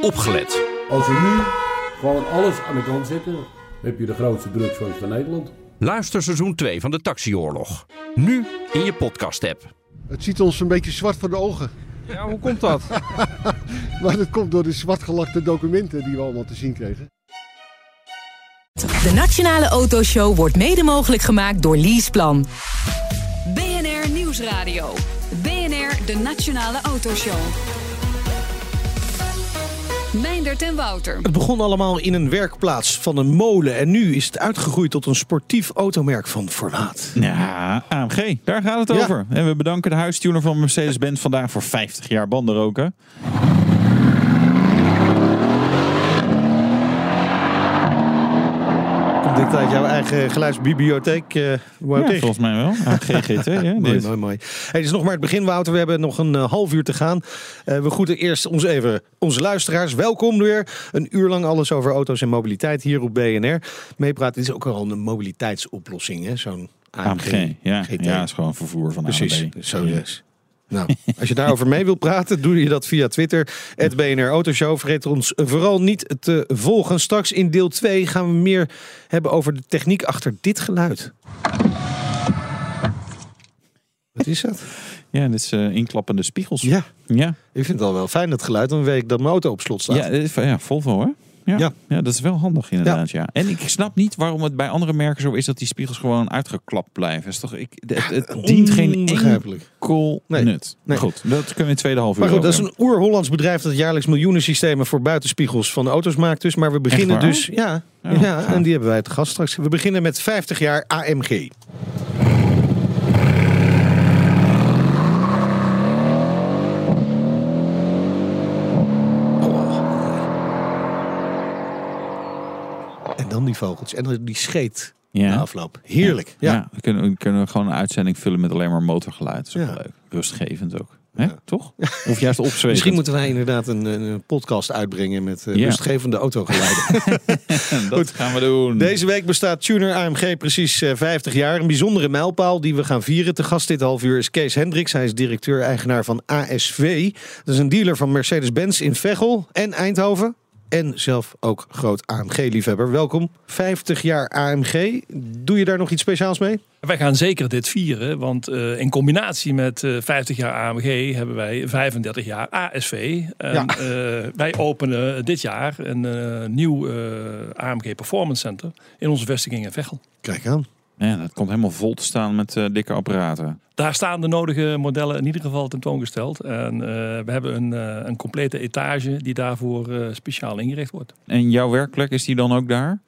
opgelet. Als we nu gewoon alles aan de kant zetten, heb je de grootste drugsfans van Nederland. Luister seizoen 2 van de Taxioorlog. Nu in je podcast-app. Het ziet ons een beetje zwart voor de ogen. Ja, hoe komt dat? Maar dat komt door de zwartgelakte documenten die we allemaal te zien kregen. De Nationale Autoshow wordt mede mogelijk gemaakt door Leaseplan. BNR Nieuwsradio. BNR, de Nationale Autoshow. Meindert en Wouter. Het begon allemaal in een werkplaats van een molen. En nu is het uitgegroeid tot een sportief automerk van formaat. Ja, AMG, daar gaat het Ja. over. En we bedanken de huistuner van Mercedes-Benz vandaag voor 50 jaar banden roken. Komt dit uit jouw eigen geluidsbibliotheek, eh Ja, volgens mij wel. AMG GT, hè? Mooi, mooi, mooi. Hey, het is nog maar het begin, Wouter. We hebben nog een eh, half uur te gaan. Eh, we groeten eerst ons even onze luisteraars. Welkom weer. Een uur lang alles over auto's en mobiliteit hier op BNR. Meepraten is ook al een mobiliteitsoplossing, hè? Zo'n AMG. AMG, ja. GT. Ja, is gewoon vervoer van Precies, zo is. Nou, als je daarover mee wilt praten, doe je dat via Twitter. Het BNR Autoshow. Vergeet ons vooral niet te volgen. Straks in deel 2 gaan we meer hebben over de techniek achter dit geluid. Wat is dat? Ja, dit is eh, inklappende spiegels. Ja, Ja, ik vind het al wel fijn dat geluid. Dan weet ik dat mijn auto op slot staat. ja, dit is van- ja Volvo hoor. Ja. Ja. Ja. dat is wel handig inderdaad. Ja. En ik snap niet waarom het bij andere merken zo is dat die spiegels gewoon uitgeklapt blijven. Is toch, ik, het, het dient geen enkel Nee. nut. Nee. Goed, dat kunnen we in het tweede half uur Maar goed, dat is een oer-Hollands bedrijf dat jaarlijks miljoenen systemen voor buitenspiegels van auto's maakt. Dus, maar we beginnen dus. Ja, Oh, ja, en die hebben wij te gast straks. We beginnen met 50 jaar AMG. Die vogels. En die scheet Ja. na afloop. Heerlijk. Ja. Ja, we kunnen, we kunnen gewoon een uitzending vullen met alleen maar motorgeluid. Dat is ook wel leuk. Rustgevend ook. Hè? Ja. Toch? Of juist. Misschien moeten wij inderdaad een, een podcast uitbrengen met eh, Ja. rustgevende autogeluiden. dat gaan we doen. Deze week bestaat Tuner AMG precies eh, 50 jaar. Een bijzondere mijlpaal die we gaan vieren. Te gast dit half uur is Kees Hendricks. Hij is directeur-eigenaar van ASV. Dat is een dealer van Mercedes-Benz in Veghel en Eindhoven. En zelf ook groot AMG-liefhebber. Welkom. 50 jaar AMG. Doe je daar nog iets speciaals mee? Wij gaan zeker dit vieren, want eh, in combinatie met eh 50 jaar AMG hebben wij 35 jaar ASV. En, Ja. eh, wij openen dit jaar een eh, nieuw eh, AMG Performance Center in onze vestiging in Veghel. Kijk aan. Ja, dat komt helemaal vol te staan met eh, dikke apparaten. Daar staan de nodige modellen in ieder geval tentoongesteld. En eh, we hebben een, eh, een complete etage die daarvoor speciaal ingericht wordt. En jouw werkplek, is die dan ook daar?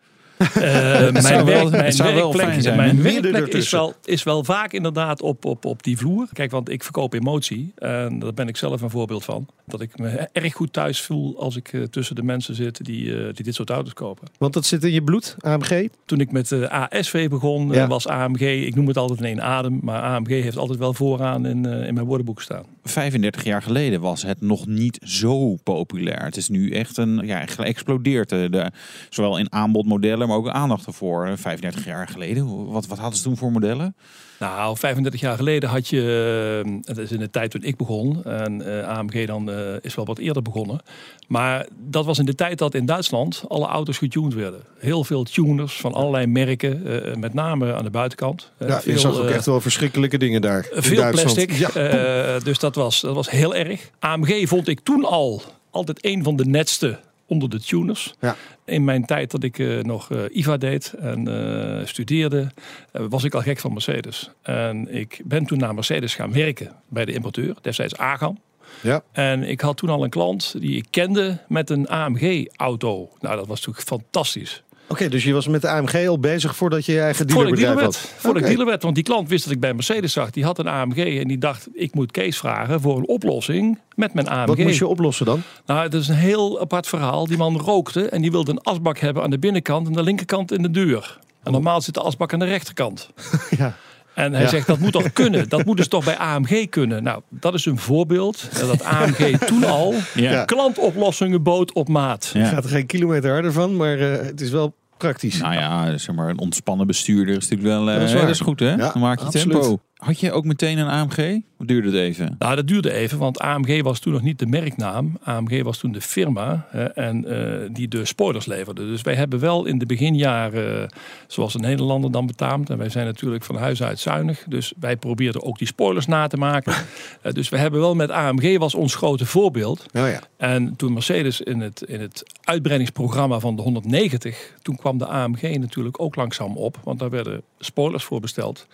Eh, mijn wel- werk- mijn werkplek, zijn, mijn is wel, is wel vaak inderdaad op, op, op die vloer. Kijk, want ik verkoop emotie. En daar ben ik zelf een voorbeeld van. Dat ik me erg goed thuis voel als ik eh, tussen de mensen zit die, eh, die dit soort auto's kopen. Want dat zit in je bloed, AMG. Toen ik met eh, ASV begon, Ja. was AMG, ik noem het altijd in één adem. Maar AMG heeft altijd wel vooraan in, eh, in mijn woordenboek staan. 35 jaar geleden was het nog niet zo populair. Het is nu echt een, ja, geëxplodeerd. De, zowel in aanbodmodellen, maar ook aandacht ervoor. Eh, 35 jaar geleden, wat, wat hadden ze toen voor modellen? Nou, 35 jaar geleden had je, eh, het is in de tijd toen ik begon, en eh, AMG dan eh, is wel wat eerder begonnen. Maar dat was in de tijd dat in Duitsland alle auto's getuned werden. Heel veel tuners van allerlei merken, eh, met name aan de buitenkant. Eh, Ja, je veel, zag ook eh, echt wel verschrikkelijke dingen daar. in veel plastic. Ja. Eh, dus dat was, dat was heel erg. AMG vond ik toen al altijd een van de netste onder de tuners. Ja. In mijn tijd dat ik eh, nog eh, IVA deed en eh, studeerde, was ik al gek van Mercedes. En ik ben toen naar Mercedes gaan werken bij de importeur, destijds Agam. Ja. En ik had toen al een klant die ik kende met een AMG-auto. Nou, dat was natuurlijk fantastisch. Oké, dus je was met de AMG al bezig voordat je je eigen Voordat ik dealerbedrijf dealer werd. Voordat ik dealer werd. Want die klant wist dat ik bij Mercedes zag. Die had een AMG. En die dacht, ik moet Kees vragen voor een oplossing met mijn AMG. Wat moest je oplossen dan? Nou, het is een heel apart verhaal. Die man rookte en die wilde een asbak hebben aan de binnenkant en de linkerkant in de deur. En normaal zit de asbak aan de rechterkant. Ja. En hij Ja. zegt, dat moet toch kunnen? Dat moet dus toch bij AMG kunnen? Nou, dat is een voorbeeld. Dat AMG toen al Ja. klantoplossingen bood op maat. Ja. Gaat er geen kilometer harder van, maar eh, het is wel praktisch. Nou ja, zeg maar, een ontspannen bestuurder is natuurlijk wel. eh, Dat is dat waar. is goed, hè? Dan maak je absoluut. tempo. Had je ook meteen een AMG? Of duurde het even? Nou, dat duurde even, want AMG was toen nog niet de merknaam. AMG was toen de firma hè, en eh, die de spoilers leverde. Dus wij hebben wel in de beginjaren, eh, zoals een Nederlander dan betaamt. En wij zijn natuurlijk van huis uit zuinig. Dus wij probeerden ook die spoilers na te maken. Eh, dus we hebben wel met AMG was ons grote voorbeeld. Oh ja. En toen Mercedes in het, in het uitbreidingsprogramma van de 190, toen kwam de AMG natuurlijk ook langzaam op. Want daar werden spoilers voor besteld.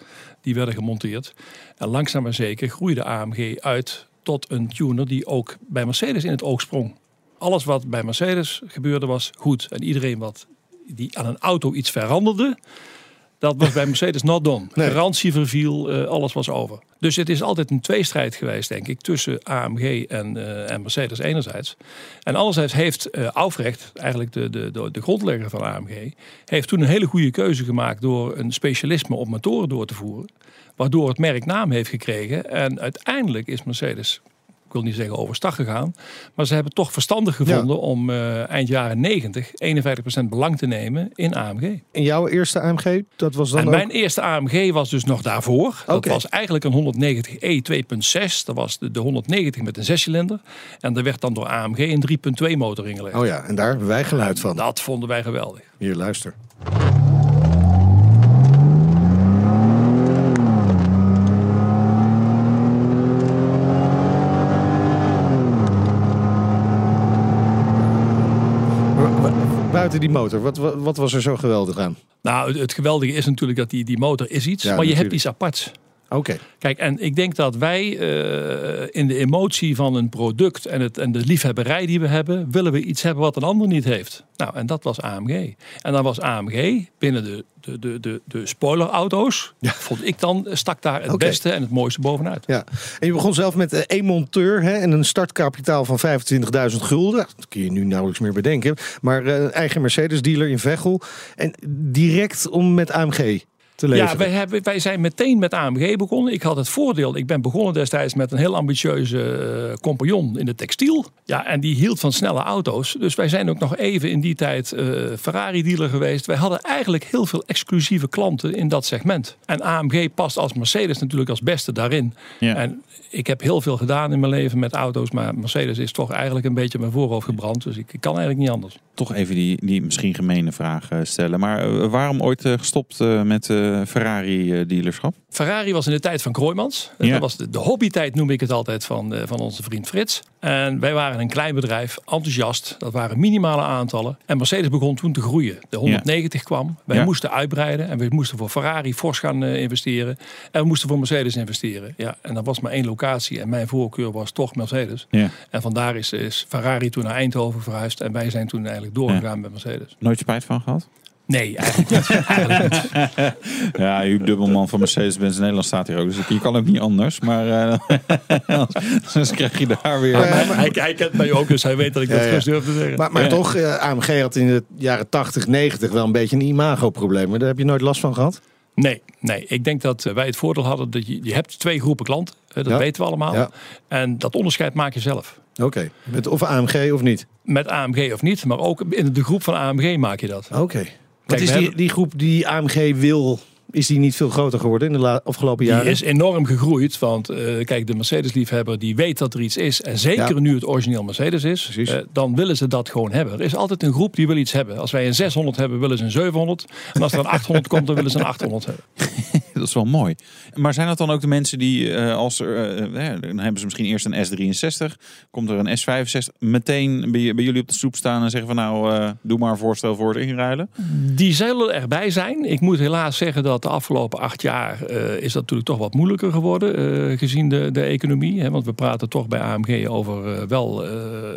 Die werden gemonteerd. En langzaam maar zeker groeide AMG uit tot een tuner die ook bij Mercedes in het oog sprong. Alles wat bij Mercedes gebeurde was goed. En iedereen wat die aan een auto iets veranderde, dat was bij Mercedes not done. Nee. Garantie verviel, eh, alles was over. Dus het is altijd een tweestrijd geweest, denk ik, tussen AMG en, eh, en Mercedes enerzijds. En anderzijds heeft eh Aufrecht, eigenlijk de, de, de, de grondlegger van AMG, heeft toen een hele goede keuze gemaakt door een specialisme op motoren door te voeren. Waardoor het merk naam heeft gekregen. En uiteindelijk is Mercedes, wil niet zeggen overstag gegaan. Maar ze hebben toch verstandig gevonden om eh, eind jaren 90 51% belang te nemen in AMG. En jouw eerste AMG, dat was dan En ook... mijn eerste AMG was dus nog daarvoor. Dat Oké. was eigenlijk een 190e 2.6. Dat was de, de 190 met een zescilinder. En daar werd dan door AMG een 3.2 motor ingelegd. Oh ja, en daar hebben wij geluid van. Dat vonden wij geweldig. Hier, luister. Maar wa- Buiten die motor, wat, wat, wat was er zo geweldig aan? Nou, het, het geweldige is natuurlijk dat die, die motor is iets. Ja, maar je hebt iets aparts. Oké, Kijk, en ik denk dat wij eh, in de emotie van een product en, het, en de liefhebberij die we hebben, willen we iets hebben wat een ander niet heeft. Nou, en dat was AMG. En dan was AMG binnen de, de, de, de, de spoilerauto's, vond ik dan, stak daar het beste en het mooiste bovenuit. ja. En je begon zelf met eh, één monteur hè, en een startkapitaal van 25.000 gulden. Dat kun je nu nauwelijks meer bedenken. Maar eh, eigen Mercedes-dealer in Veghel. En direct om met AMG te leveren. Ja, wij, hebben, wij zijn meteen met AMG begonnen. Ik had het voordeel, ik ben begonnen destijds met een heel ambitieuze eh, compagnon in de textiel. Ja, en die hield van snelle auto's. Dus wij zijn ook nog even in die tijd eh, Ferrari-dealer geweest. Wij hadden eigenlijk heel veel exclusieve klanten in dat segment. En AMG past als Mercedes natuurlijk als beste daarin. Ja. En ik heb heel veel gedaan in mijn leven met auto's. Maar Mercedes is toch eigenlijk een beetje mijn voorhoofd gebrand. Dus ik, ik kan eigenlijk niet anders. Toch even die, die misschien gemene vraag stellen. Maar eh, waarom ooit gestopt met Ferrari-dealerschap? Ferrari was in de tijd van Kroijmans. Ja. Dat was de, de hobbytijd, noem ik het altijd, van, eh, van onze vriend Frits. En wij waren een klein bedrijf, enthousiast. Dat waren minimale aantallen. En Mercedes begon toen te groeien. De 190 kwam. Wij Ja. moesten uitbreiden. En we moesten voor Ferrari fors gaan eh, investeren. En we moesten voor Mercedes investeren. Ja, en dat was maar één locatie. En mijn voorkeur was toch Mercedes. Ja. En vandaar is, is Ferrari toen naar Eindhoven verhuisd. En wij zijn toen eigenlijk doorgegaan met Mercedes. Nooit spijt van gehad? Nee, eigenlijk niet. eigenlijk niet. Ja, u dubbelman van Mercedes-Benz Nederland staat hier ook. Dus je kan ook niet anders. Maar eh, dus krijg je daar weer... Maar hij, hij kent mij ook, dus hij weet dat ik dat Ja, ja. gerust durf te zeggen. Maar, maar Ja. toch, eh, AMG had in de jaren 80, 90 wel een beetje een imagoprobleem. Maar daar heb je nooit last van gehad? Nee, nee, ik denk dat eh, wij het voordeel hadden dat je, je hebt twee groepen klanten. hè, Dat Ja. weten we allemaal. Ja. En dat onderscheid maak je zelf. Oké. Met Of AMG of niet? Met AMG of niet, maar ook in de groep van AMG maak je dat. Oké. Wat is die, die groep die AMG wil, is die niet veel groter geworden in de afgelopen Die jaren? is enorm gegroeid, want eh, kijk, de Mercedes-liefhebber die weet dat er iets is. En zeker Ja. nu het origineel Mercedes is, eh, dan willen ze dat gewoon hebben. Er is altijd een groep die wil iets hebben. Als wij een 600 hebben, willen ze een 700. En als er een 800 komt, dan willen ze een 800 hebben. Dat is wel mooi. Maar zijn dat dan ook de mensen die, eh, als er, dan hebben ze misschien eerst een S63, komt er een S65, meteen bij, bij jullie op de stoep staan en zeggen van nou, eh, doe maar een voorstel voor het inruilen? Die zullen erbij zijn. Ik moet helaas zeggen dat de afgelopen acht jaar eh, is dat natuurlijk toch wat moeilijker geworden. eh, gezien de, de economie. Hè, want we praten toch bij AMG over eh, wel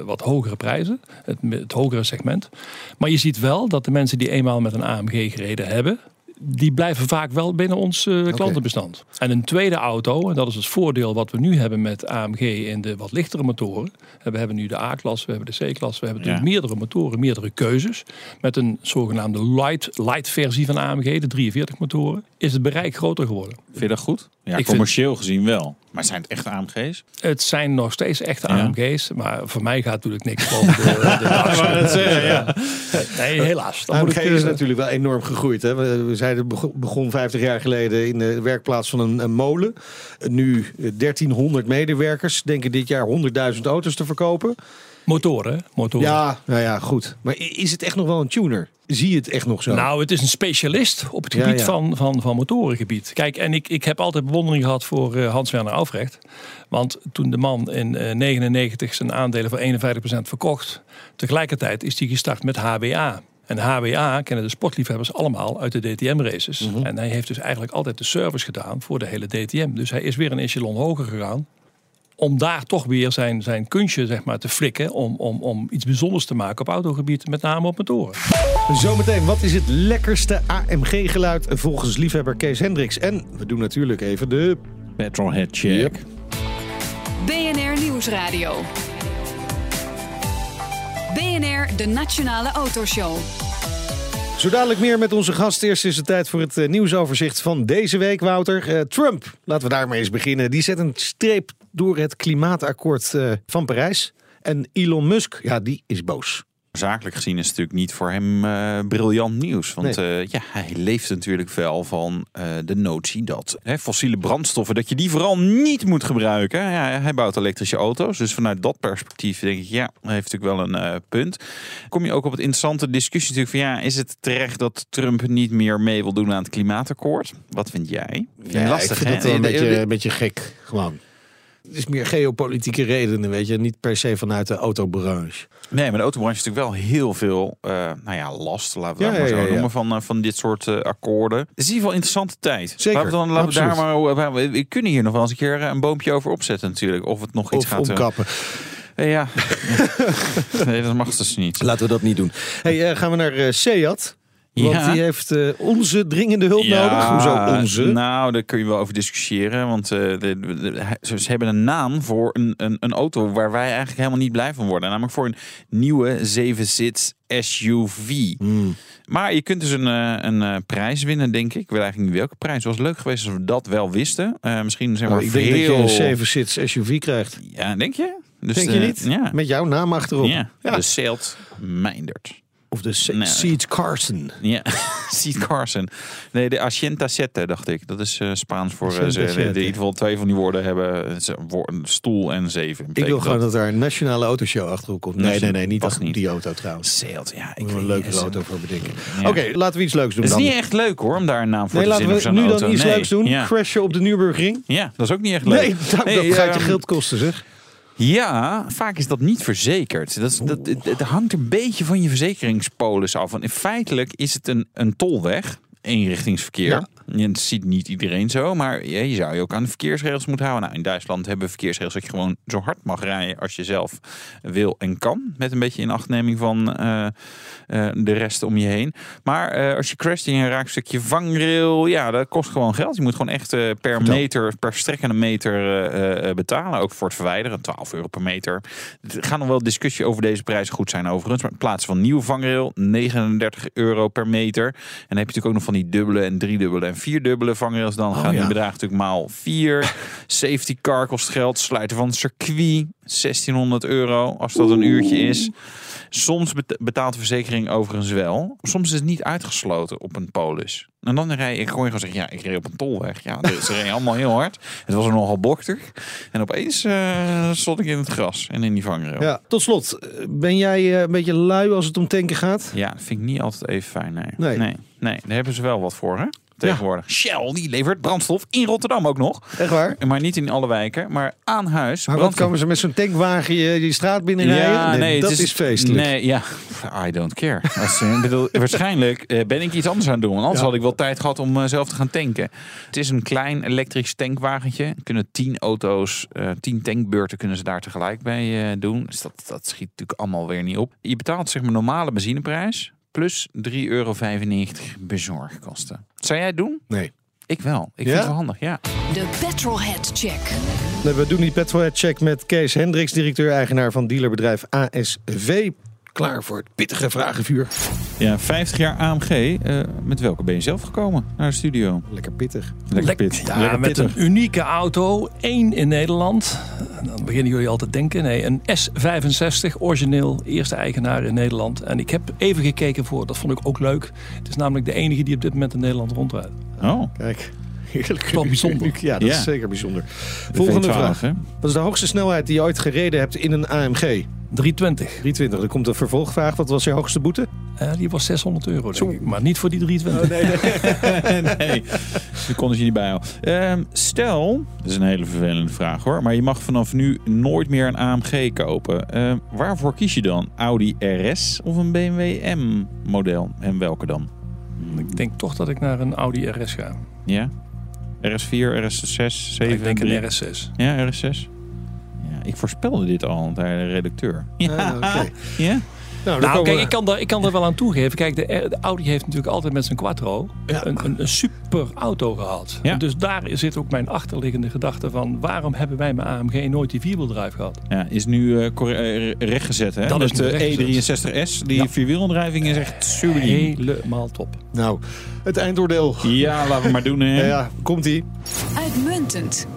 wat hogere prijzen. Het, het hogere segment. Maar je ziet wel dat de mensen die eenmaal met een AMG gereden hebben. Die blijven vaak wel binnen ons eh, klantenbestand. En een tweede auto, en dat is het voordeel wat we nu hebben met AMG in de wat lichtere motoren. We hebben nu de A-klas, we hebben de C-klas, we hebben natuurlijk meerdere motoren, meerdere keuzes. Met een zogenaamde light, light versie van AMG, de 43 motoren, is het bereik groter geworden. Vind je dat goed? Ja, commercieel gezien wel. Maar zijn het echt AMG's? Het zijn nog steeds echte Ja. AMG's, maar voor mij gaat natuurlijk niks boven de, de dagslot. Nee, helaas. Dan moet AMG ik, is eh, natuurlijk wel enorm gegroeid. Hè? We, zeiden, bego- begon 50 jaar geleden in de werkplaats van een, een molen. Nu eh, 1300 medewerkers. Denken dit jaar 100.000 auto's te verkopen. Motoren, motoren. Ja, nou ja, goed. Maar is het echt nog wel een tuner? Zie je het echt nog zo? Nou, het is een specialist op het gebied ja. Van, van, van motorengebied. Kijk, en ik, ik heb altijd bewondering gehad voor eh, Hans-Werner Aufrecht. Want toen de man in eh 99 zijn aandelen voor 51% verkocht... tegelijkertijd is hij gestart met HWA. En HWA kennen de sportliefhebbers allemaal uit de DTM-races. Mhm. En hij heeft dus eigenlijk altijd de service gedaan voor de hele DTM. Dus hij is weer een echelon hoger gegaan om daar toch weer zijn, zijn kunstje zeg maar, te flikken. Om, om, om iets bijzonders te maken op autogebied, met name op motoren. Zometeen, wat is het lekkerste AMG-geluid volgens liefhebber Kees Hendricks? En we doen natuurlijk even de... Petrolhead check. BNR Nieuwsradio. BNR, de Nationale Autoshow. Zo dadelijk meer met onze gast. Eerst is het tijd voor het eh, nieuwsoverzicht van deze week, Wouter. Eh, Trump, laten we daarmee eens beginnen. Die zet een streep door het klimaatakkoord eh, van Parijs. En Elon Musk, ja, die is boos. Zakelijk gezien is het natuurlijk niet voor hem eh, briljant nieuws. Want Nee. eh, ja, hij leeft natuurlijk wel van de notie dat hè, fossiele brandstoffen, dat je die vooral niet moet gebruiken. Ja, hij bouwt elektrische auto's. Dus vanuit dat perspectief denk ik, ja, hij heeft natuurlijk wel een punt. Kom je ook op het interessante discussie natuurlijk van ja, is het terecht dat Trump niet meer mee wil doen aan het klimaatakkoord? Wat vind jij? Vind je lastig, ik vind hè? wel een beetje, een beetje gek, gewoon. Het is meer geopolitieke redenen, weet je. Niet per se vanuit de autobranche. Nee, maar de autobranche is natuurlijk wel heel veel eh, nou ja, last, laten we Ja, dat maar zo ja, noemen, van, eh, van dit soort eh, akkoorden. Het is in ieder geval een interessante tijd. Zeker, Laten we, dan, laten we daar maar, we, we kunnen hier nog wel eens een keer een boompje over opzetten natuurlijk. Of het nog iets Of gaat... omkappen. ja. nee, dat mag dus niet. Laten we dat niet doen. Hey, gaan we naar Seat. Want Ja. die heeft eh, onze dringende hulp nodig. Hoezo onze? Nou, daar kun je wel over discussiëren. Want eh, de, de- de- ze hebben een naam voor een, een, een auto waar wij eigenlijk helemaal niet blij van worden. Namelijk voor een nieuwe 7-zits SUV. Hmm. Maar je kunt dus een, eh, een prijs winnen, denk ik. Ik weet eigenlijk niet welke prijs. Het was leuk geweest als we dat wel wisten. Misschien zijn we Nou, ik denk dat je een 7 sits SUV krijgt. Ja, denk je? Dus, Denk je niet? Ja. Met jouw naam achterop. ja. Ja. De Seat Meindert. Of de Se- Nee. Seat Carson. Ja, Seat Carson. Nee, de Asienta Sette, dacht ik. Dat is eh, Spaans voor... eh, ze, Asienta die in ieder geval twee van die woorden hebben. Ze- wo- Een stoel en zeven. Ik wil gewoon dat daar een nationale autoshow achterop komt. Nee, nee, nee, niet, past achter niet. die auto trouwens. Seat, ja. Ik Ik wil een leuke auto voor bedenken. Oké, laten we iets leuks doen Het is dan. niet echt leuk hoor, om daar een naam voor nee, te laten we voor nu zo'n dan auto. iets Nee. leuks doen. Ja. Crashen op de Nürburgring. ja, dat is ook niet echt leuk. Nee, Nee, dat gaat je ehm, geld kosten zeg. Ja, vaak is dat niet verzekerd. Dat, dat, het, hangt een beetje van je verzekeringspolis af. Want feitelijk is het een, een tolweg, eenrichtingsverkeer. Ja. Je dat ziet niet iedereen zo, maar ja, je zou je ook aan de verkeersregels moeten houden. Nou, in Duitsland hebben we verkeersregels dat je gewoon zo hard mag rijden als je zelf wil en kan. Met een beetje inachtneming van eh, eh, de rest om je heen. Maar eh, als je crasht je raakt een stukje vangrail, ja, dat kost gewoon geld. Je moet gewoon echt per meter, per strekkende meter betalen. Ook voor het verwijderen, 12 euro per meter. Er gaat nog wel discussie over deze prijzen goed zijn overigens. Maar in plaats van nieuwe vangrail, 39 euro per meter. En dan heb je natuurlijk ook nog van die dubbele en driedubbele en vierdubbele vangrails. Dan gaan ja. die bedragen natuurlijk maal 4. Safety car kost geld. Sluiten van het circuit, 1600 euro als dat een uurtje is. Soms bet- betaalt de verzekering overigens wel. Soms is het niet uitgesloten op een polis. En dan rij ik gewoon gewoon zeggen, ja, ik reed op een tolweg. Ja, dus ze reden allemaal heel hard. Het was er nogal bochtig. En opeens eh, stond ik in het gras en in die vangrail. Ja, tot slot. Ben jij eh, een beetje lui als het om tanken gaat? Ja, dat vind ik niet altijd even fijn. Nee. Nee. Nee. nee, daar hebben ze wel wat voor, hè? Tegenwoordig. Shell, die levert brandstof in Rotterdam ook nog. Echt waar? Maar niet in alle wijken, maar aan huis. Maar wat brandstof. komen ze met zo'n tankwagen je, die straat binnenrijden? nee, het dat is, feestelijk. Nee, ja, I don't care. Als, eh, bedoel, waarschijnlijk eh, ben ik iets anders aan het doen. Want anders Ja. had ik wel tijd gehad om eh, zelf te gaan tanken. Het is een klein elektrisch tankwagentje. Er Kunnen tien auto's, eh, tien tankbeurten kunnen ze daar tegelijk bij eh, doen. Dus dat, dat schiet natuurlijk allemaal weer niet op. Je betaalt zeg maar normale benzineprijs. Plus 3,95 euro bezorgkosten. Zou jij het doen? Nee. Ik wel. Ik Ja? vind het wel handig, ja. De Petrolhead Check. Nee, We doen die petrolhead check met Kees Hendricks, directeur-eigenaar van dealerbedrijf ASV. Klaar voor het pittige vragenvuur. Ja, 50 jaar AMG. eh, met welke ben je zelf gekomen naar de studio? Lekker pittig. Lekker pit. Ja, Lekker met pittig. een unieke auto. één in Nederland. Dan beginnen jullie al te denken. Nee, een S65, origineel, eerste eigenaar in Nederland. En ik heb even gekeken voor, dat vond ik ook leuk. Het is namelijk de enige die op dit moment in Nederland rondrijdt. Oh, Kijk. Heerlijk. Wel bijzonder. Ja, dat Ja. is zeker bijzonder. de Volgende V12, vraag. hè? Wat is de hoogste snelheid die je ooit gereden hebt in een AMG? 320. 320. Er komt een vervolgvraag. Wat was je hoogste boete? Eh, die was 600 euro, denk ik. Maar niet voor die 320. nee, die konden ze niet bijhouden. Ehm, stel, dat is een hele vervelende vraag hoor, maar je mag vanaf nu nooit meer een AMG kopen. Ehm, waarvoor kies je dan? Audi RS of een BMW M-model? En welke dan? Ik denk toch dat ik naar een Audi RS ga. Ja? RS4, RS6, 7, ik denk 3? een RS6. Ja, RS6. Ik voorspelde dit al bij de redacteur. Ja, Ah, oké. ja? Nou, Nou, kijk, we- ik kan, er, ik kan er wel aan toegeven. Kijk, de, de Audi heeft natuurlijk altijd met zijn Quattro Ja. een, een, een super auto gehad. Ja. Dus daar zit ook mijn achterliggende gedachte van... waarom hebben wij met AMG nooit die vierwieldrive gehad? Ja, is nu eh, eh, rechtgezet hè? Dat is Met de rechtgezet. E63S. Die Ja. vierwielaandrijving is echt super. Helemaal top. Nou, het eindoordeel. Ja, laten we maar doen hè. Ja, ja, komt ie. Uitmuntend.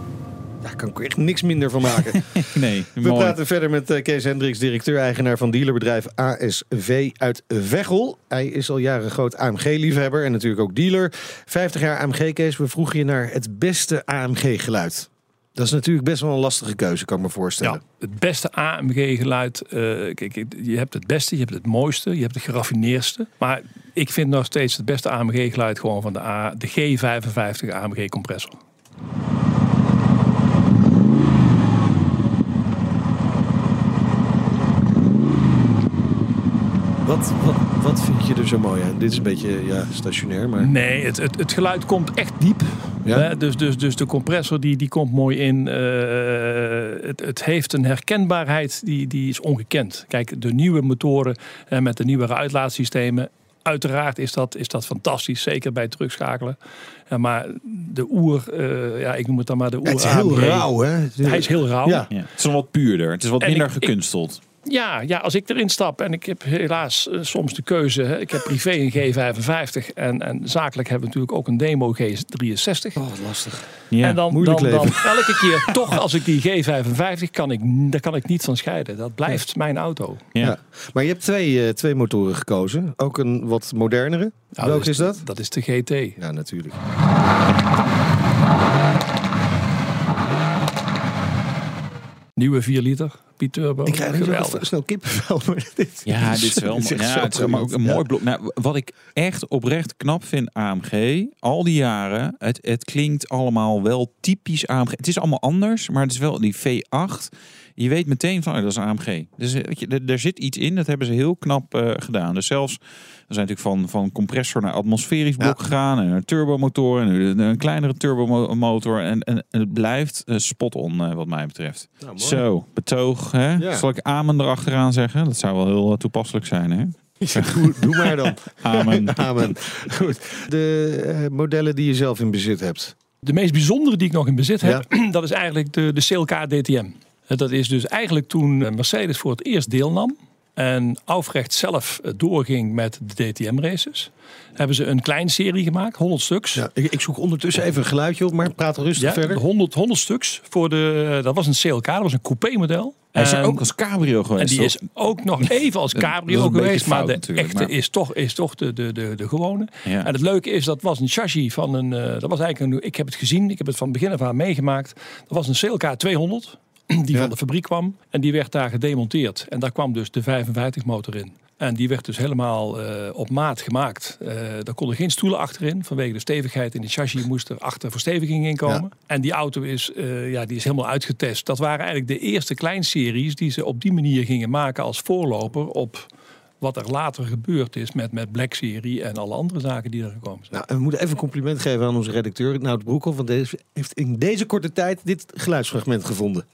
Daar kan ik echt niks minder van maken. Nee, We mooi. praten verder met eh, Kees Hendricks, directeur-eigenaar van dealerbedrijf ASV uit Veghel. Hij is al jaren groot AMG-liefhebber en natuurlijk ook dealer. 50 jaar AMG, Kees. We vroegen je naar het beste AMG-geluid. Dat is natuurlijk best wel een lastige keuze, kan ik me voorstellen. Ja, het beste AMG-geluid. eh, kijk, je hebt het beste, je hebt het mooiste, je hebt het geraffineerdste. Maar ik vind nog steeds het beste AMG-geluid gewoon van de, A, de G55 AMG-compressor. Wat, wat, wat vind je er zo mooi aan? Dit is een beetje ja, stationair, maar... Nee, het, het, het geluid komt echt diep. Ja? Hè, dus, dus, dus de compressor die, die komt mooi in. Eh, het, het heeft een herkenbaarheid die, die is ongekend. Kijk, de nieuwe motoren eh, met de nieuwere uitlaatsystemen. Uiteraard is dat, is dat fantastisch, zeker bij terugschakelen. Ja, maar de oer, eh, ja, ik noem het dan maar de oer. Het is heel AMG. rauw, hè? Hij is heel rauw. Ja. Ja, het is nog wat puurder. Het is wat En minder ik- ik- gekunsteld. Ja, ja, als ik erin stap en ik heb helaas eh, soms de keuze. Hè, ik heb privé een G55 en, en zakelijk hebben we natuurlijk ook een demo G63. Oh, wat lastig. Ja. en dan, moeilijk dan, dan elke keer toch als ik die G55 kan ik, daar kan ik niet van scheiden. Dat blijft mijn auto. ja. Ja. Maar je hebt twee, eh, twee motoren gekozen. Ook een wat modernere. Nou, Welke is dat? Dat is de GT. Ja, natuurlijk. Nieuwe 4 liter. Piet Turbo. Ik krijg er Geweldig. snel kippenvel. Ja, dit is wel Ja, het is maar ook een mooi blok. Nou, wat ik echt oprecht knap vind AMG, al die jaren, het, het klinkt allemaal wel typisch AMG. Het is allemaal anders, maar het is wel die V8. Je weet meteen van, oh, dat is AMG. Dus eh, weet je, er, er zit iets in, dat hebben ze heel knap eh, gedaan. Dus zelfs, we zijn natuurlijk van, van compressor naar atmosferisch blok Ja. gegaan. En een turbomotor en nu een, een kleinere turbomotor. En, en, en het blijft eh, spot-on eh, wat mij betreft. Nou. Zo, betoog. Hè? Ja. Zal ik amen erachteraan zeggen? Dat zou wel heel eh, toepasselijk zijn. Hè? doe, doe maar dan. Amen. Amen. Goed. De modellen die je zelf in bezit hebt. De meest bijzondere die ik nog in bezit heb, dat is eigenlijk de, de CLK DTM. Dat is dus eigenlijk toen Mercedes voor het eerst deelnam. En Aufrecht zelf eh, doorging met de DTM-races. Hebben ze een kleine serie gemaakt, 100 stuks. Ja, ik, ik zoek ondertussen even een geluidje op, maar praat rustig Ja, verder. 100, 100 stuks. Voor de, dat was een CLK, dat was een coupé-model. Hij is En- ook als cabrio En geweest. die toch? is ook nog even als cabrio geweest. Maar de echte maar- is toch, is toch de, de, de, de gewone. Ja. En het leuke is, dat was een chassis van een... eh, dat was eigenlijk een, ik heb het gezien, ik heb het van begin af aan meegemaakt. Dat was een CLK 200, die Ja. van de fabriek kwam. En die werd daar gedemonteerd. En daar kwam dus de 55 motor in. En die werd dus helemaal eh, op maat gemaakt. Eh daar konden geen stoelen achterin. Vanwege de stevigheid in de chassis moest er achter versteviging in komen. En die auto is, eh, ja, die is helemaal uitgetest. Dat waren eigenlijk de eerste kleinseries die ze op die manier gingen maken als voorloper op wat er later gebeurd is met, met Black Serie en alle andere zaken die er gekomen zijn. Nou, en we moeten even een compliment geven aan onze redacteur, Nout Broekhoff. Want deze heeft in deze korte tijd dit geluidsfragment gevonden.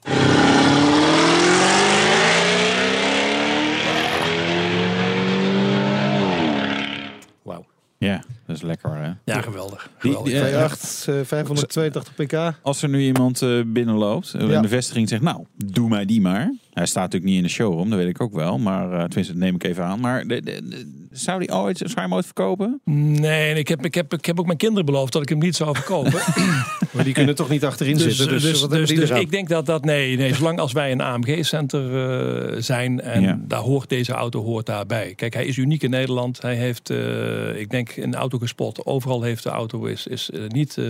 Wauw. Ja, dat is lekker hè. Ja, geweldig. Die- geweldig. die, eh, V8, eh, 582 pk. Als er nu iemand eh, binnenloopt eh, Ja. en de vestiging zegt, nou, doe mij die maar. Hij staat natuurlijk niet in de showroom, dat weet ik ook wel. Maar uh, tenminste, dat neem ik even aan. Maar de, de- de- zou die ooit, zou je hem ooit verkopen? Nee, ik heb, ik, heb, ik heb ook mijn kinderen beloofd dat ik hem niet zou verkopen. Maar die kunnen toch niet achterin zitten. Dus, dus, wat dus, dus ik denk dat dat nee, nee zolang als wij een AMG-center eh, zijn en Ja. daar hoort deze auto hoort daarbij. Kijk, hij is uniek in Nederland. Hij heeft, eh, ik denk, een auto gespot. Overal heeft de auto is, is niet eh,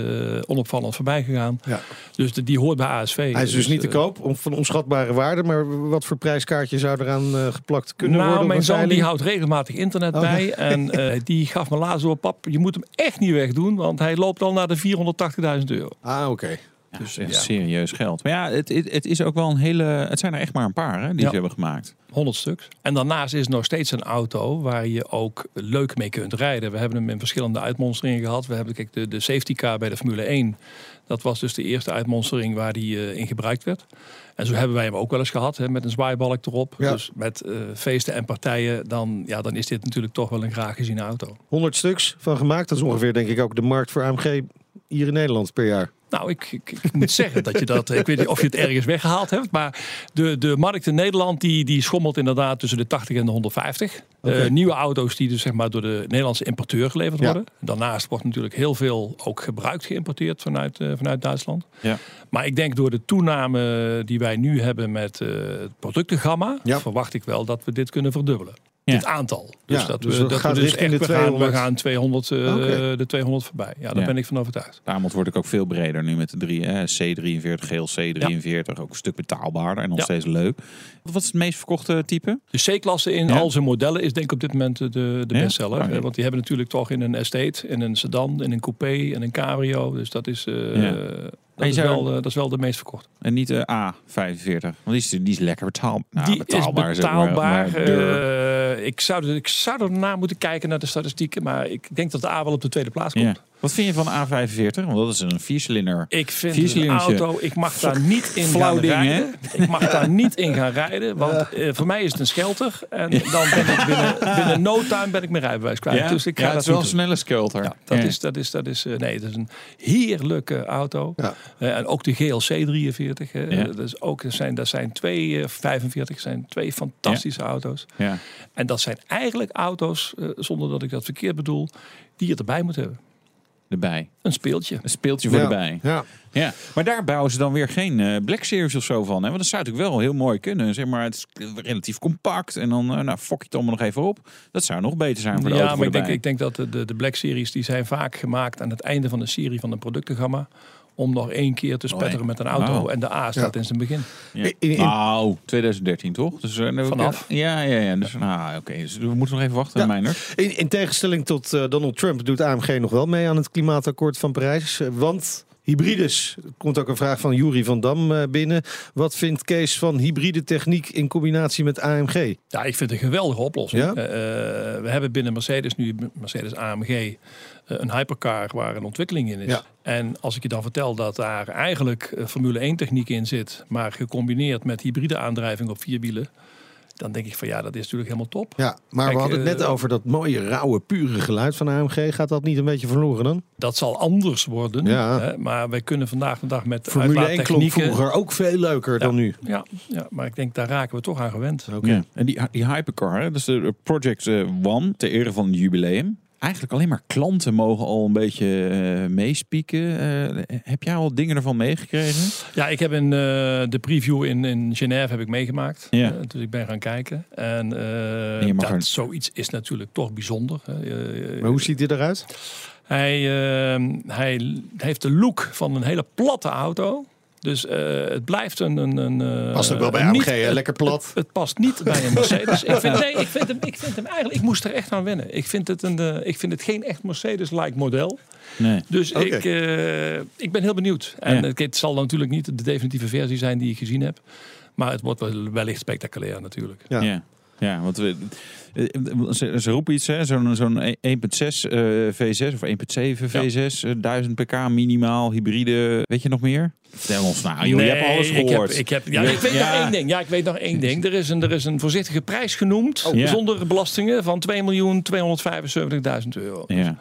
onopvallend voorbij gegaan. Ja. Dus de- die hoort bij ASV. Hij is dus niet te koop, om, van onschatbare waarde. Maar wat voor prijskaartje zou eraan eh, geplakt kunnen nou, worden? op mijn zoon die houdt regelmatig internet Oké. bij. En eh, die gaf me laatst door, pap, je moet hem echt niet wegdoen. Want hij loopt al naar de 480.000 euro. Ah, oké. Ja, dus ja. echt serieus geld. Maar ja, het, het, het is ook wel een hele... Het zijn er echt maar een paar hè, die Ja. ze hebben gemaakt. 100 stuks. En daarnaast is het nog steeds een auto waar je ook leuk mee kunt rijden. We hebben hem in verschillende uitmonsteringen gehad. We hebben kijk, de, de safety car bij de Formule 1. Dat was dus de eerste uitmonstering waar die eh, in gebruikt werd. En zo hebben wij hem ook wel eens gehad, hè, met een zwaaibalk erop. Ja. Dus met eh, feesten en partijen, dan, ja, dan is dit natuurlijk toch wel een graag geziene auto. 100 stuks van gemaakt. Dat is ongeveer, denk ik, ook de markt voor AMG hier in Nederland per jaar. Nou, ik, ik, ik moet zeggen dat je dat. Ik weet niet of je het ergens weggehaald hebt. Maar de, de markt in Nederland die, die schommelt inderdaad tussen de 80 en de 150. Oké. Eh, nieuwe auto's die dus zeg maar door de Nederlandse importeur geleverd Ja. worden. Daarnaast wordt natuurlijk heel veel ook gebruikt geïmporteerd vanuit, eh, vanuit Duitsland. Ja. Maar ik denk door de toename die wij nu hebben met eh, het productengamma, Ja. verwacht ik wel dat we dit kunnen verdubbelen. Ja. Dit aantal. Dus Ja, dat dus we, dat gaat we dus richting echt, de we gaan, 200. we gaan 200, eh, de 200 voorbij. Ja, daar Ja. ben ik van overtuigd. De aanbod wordt ook veel breder nu met de drie, hè, C43, geel C43. Ook een stuk betaalbaarder en nog Ja. steeds leuk. Wat is het meest verkochte type? De C-klasse in Ja. al zijn modellen is denk ik op dit moment de, de Ja? bestseller. Eh, Want die hebben natuurlijk toch in een estate, in een sedan, in een coupé, in een cabrio. Dus dat is, eh, Ja. Dat, is wel, eh, dat is wel de meest verkocht. En niet de A45. Want die is, die is lekker betaal, nou, die betaalbaar. is zeg maar, betaalbaar. maar. Eh, ik, zou, ik zou erna moeten kijken naar de statistieken. Maar ik denk dat de A wel op de tweede plaats komt. Wat vind je van de A45? Want dat is een viercilinder. Ik vind Vier een auto, ik mag daar niet in gaan rijden. Ik mag daar niet in gaan rijden, want eh, voor mij is het een schelter. En dan ben ik binnen, binnen no time ben ik mijn rijbewijs kwijt. Ja, Dus ik ga ja, het dat is wel een snelle skelter. Ja, dat Ja. is, dat is, dat is, eh, nee, dat is een heerlijke auto. Ja. Eh, en ook de GLC 43. eh, Ja. dat, is ook, dat, zijn, dat zijn twee, eh, 45 zijn twee fantastische auto's. Ja. En dat zijn eigenlijk auto's, zonder dat ik dat verkeerd bedoel, die je erbij moet hebben. Erbij. Een speeltje. Een speeltje voor Ja. erbij. Ja. Ja, maar daar bouwen ze dan weer geen eh, Black Series of zo van. Hè? Want dat zou natuurlijk wel heel mooi kunnen. Zeg maar, het is relatief compact. En dan eh, nou, fok je het allemaal nog even op. Dat zou nog beter zijn voor de Ja, auto maar ik denk, ik denk dat de, de, de Black Series die zijn vaak gemaakt aan het einde van de serie van een productengamma. Om nog één keer te spetteren met een auto. Wauw. En de A staat in zijn begin. Ja. Nou, 2013 toch? Dus, eh, Vanaf. Ja, ja, ja. Dus, nou, oké. Dus we moeten nog even wachten, Ja. Meijner. In, in tegenstelling tot eh, Donald Trump doet AMG nog wel mee aan het klimaatakkoord van Parijs. Want hybrides, er komt ook een vraag van Jury van Dam eh, binnen. Wat vindt Kees van hybride techniek in combinatie met AMG? Ja, ik vind het een geweldige oplossing. Ja? Eh, eh, we hebben binnen Mercedes nu, Mercedes AMG, een hypercar waar een ontwikkeling in is. Ja. En als ik je dan vertel dat daar eigenlijk Formule 1 techniek in zit, maar gecombineerd met hybride aandrijving op vier wielen, dan denk ik van ja, dat is natuurlijk helemaal top. Ja, maar Kijk, we hadden het net eh, over dat mooie, rauwe, pure geluid van AMG. Gaat dat niet een beetje verloren dan? Dat zal anders worden. Ja. Hè, maar wij kunnen vandaag de dag met Formule 1 klonk uitlaattechnieken- vroeger ook veel leuker dan nu. Ja, ja, maar ik denk daar raken we toch aan gewend. Oké. Ja. En die, die hypercar, hè, dat is de Project eh, One, ter ere van het jubileum. Eigenlijk alleen maar klanten mogen al een beetje eh, meespieken. Eh, heb jij al dingen ervan meegekregen? Ja, ik heb in eh, de preview in, in Genève heb ik meegemaakt. Ja. Dus ik ben gaan kijken. En eh, mag dat, er- zoiets is natuurlijk toch bijzonder. hè. Maar hoe ziet hij eruit? hij, hij heeft de look van een hele platte auto. Dus eh, het blijft een... een, een eh, Past ook wel bij een AMG, niet- hè? het- Lekker plat. Het, het past niet bij een Mercedes. ik, vind, nee, ik, vind hem, ik vind hem eigenlijk... Ik moest er echt aan wennen. Ik vind het, een, eh, ik vind het geen echt Mercedes-like model. Nee. Dus Oké. ik, eh, ik ben heel benieuwd. En Ja. het, het zal natuurlijk niet de definitieve versie zijn die ik gezien heb. Maar het wordt wel, wellicht spectaculair natuurlijk. Ja. Ja. Ja, want we, ze, ze roepen iets, hè, zo'n zo'n 1.6 eh, V6 of 1.7 V6, eh, 1000 pk minimaal, hybride, weet je nog meer? Vertel ons nou, joh, je hebt alles ik heb, gehoord. ik, heb, ja, ik weet ja. nog één ding. Ja, ik weet nog één ding. Er is een, er is een voorzichtige prijs genoemd, Ja. zonder belastingen, van 2.275.000 euro. Ja.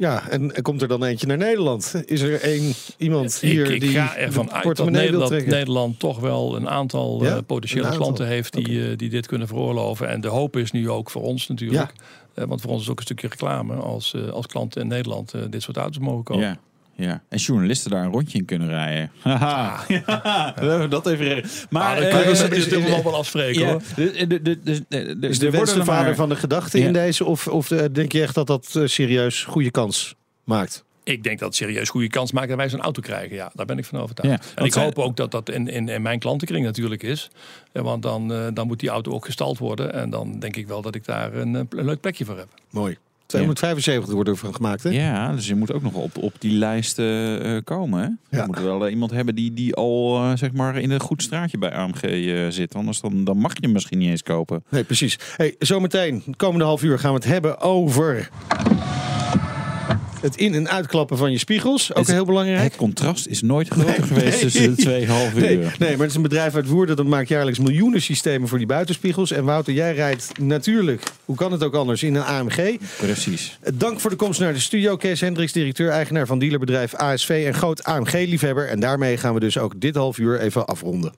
Ja, en, komt er dan eentje naar Nederland? Is er één iemand hier ik, ik die ga de ervan uit dat portemonnee wil Nederland, trekken? Nederland toch wel een aantal Ja? eh, potentiële Een aantal. klanten heeft die, eh, die dit kunnen veroorloven. En de hoop is nu ook voor ons natuurlijk. eh, want voor ons is ook een stukje reclame als, eh, als klanten in Nederland eh, dit soort auto's mogen kopen. Ja. Ja, en journalisten daar een rondje in kunnen rijden. Haha. Ja, we dat even. Maar dat eh, kunnen we is- dit is- wel wel afspreken hoor. Is de er wens de er vader van de gedachte in deze? Of, of eh, denk je echt dat dat eh, serieus goede kans maakt? Ik denk dat het serieus goede kans maakt dat wij zo'n auto krijgen. Ja, daar ben ik van overtuigd. Ja, en ik hoop ook dat dat in, in, in mijn klantenkring natuurlijk is. Want dan, eh, dan moet die auto ook gestald worden. En dan denk ik wel dat ik daar een, een leuk plekje voor heb. Mooi. 275 wordt er van gemaakt, hè? Ja, dus je moet ook nog op, op die lijst eh, komen. Hè? Ja. Je moet wel eh, iemand hebben die, die al eh, zeg maar in een goed straatje bij AMG zit. Anders dan, dan mag je hem misschien niet eens kopen. Nee, precies. Hey, zometeen, de komende half uur, gaan we het hebben over... Het in- en uitklappen van je spiegels. Ook Het- heel belangrijk. Het contrast is nooit groter geweest nee. tussen de twee half uur. Nee, nee, maar het is een bedrijf uit Woerden dat maakt jaarlijks miljoenen systemen voor die buitenspiegels. En Wouter, jij rijdt natuurlijk, hoe kan het ook anders, in een AMG. Precies. Dank voor de komst naar de studio. Kees Hendricks, directeur-eigenaar van dealerbedrijf ASV en groot AMG-liefhebber. En daarmee gaan we dus ook dit half uur even afronden.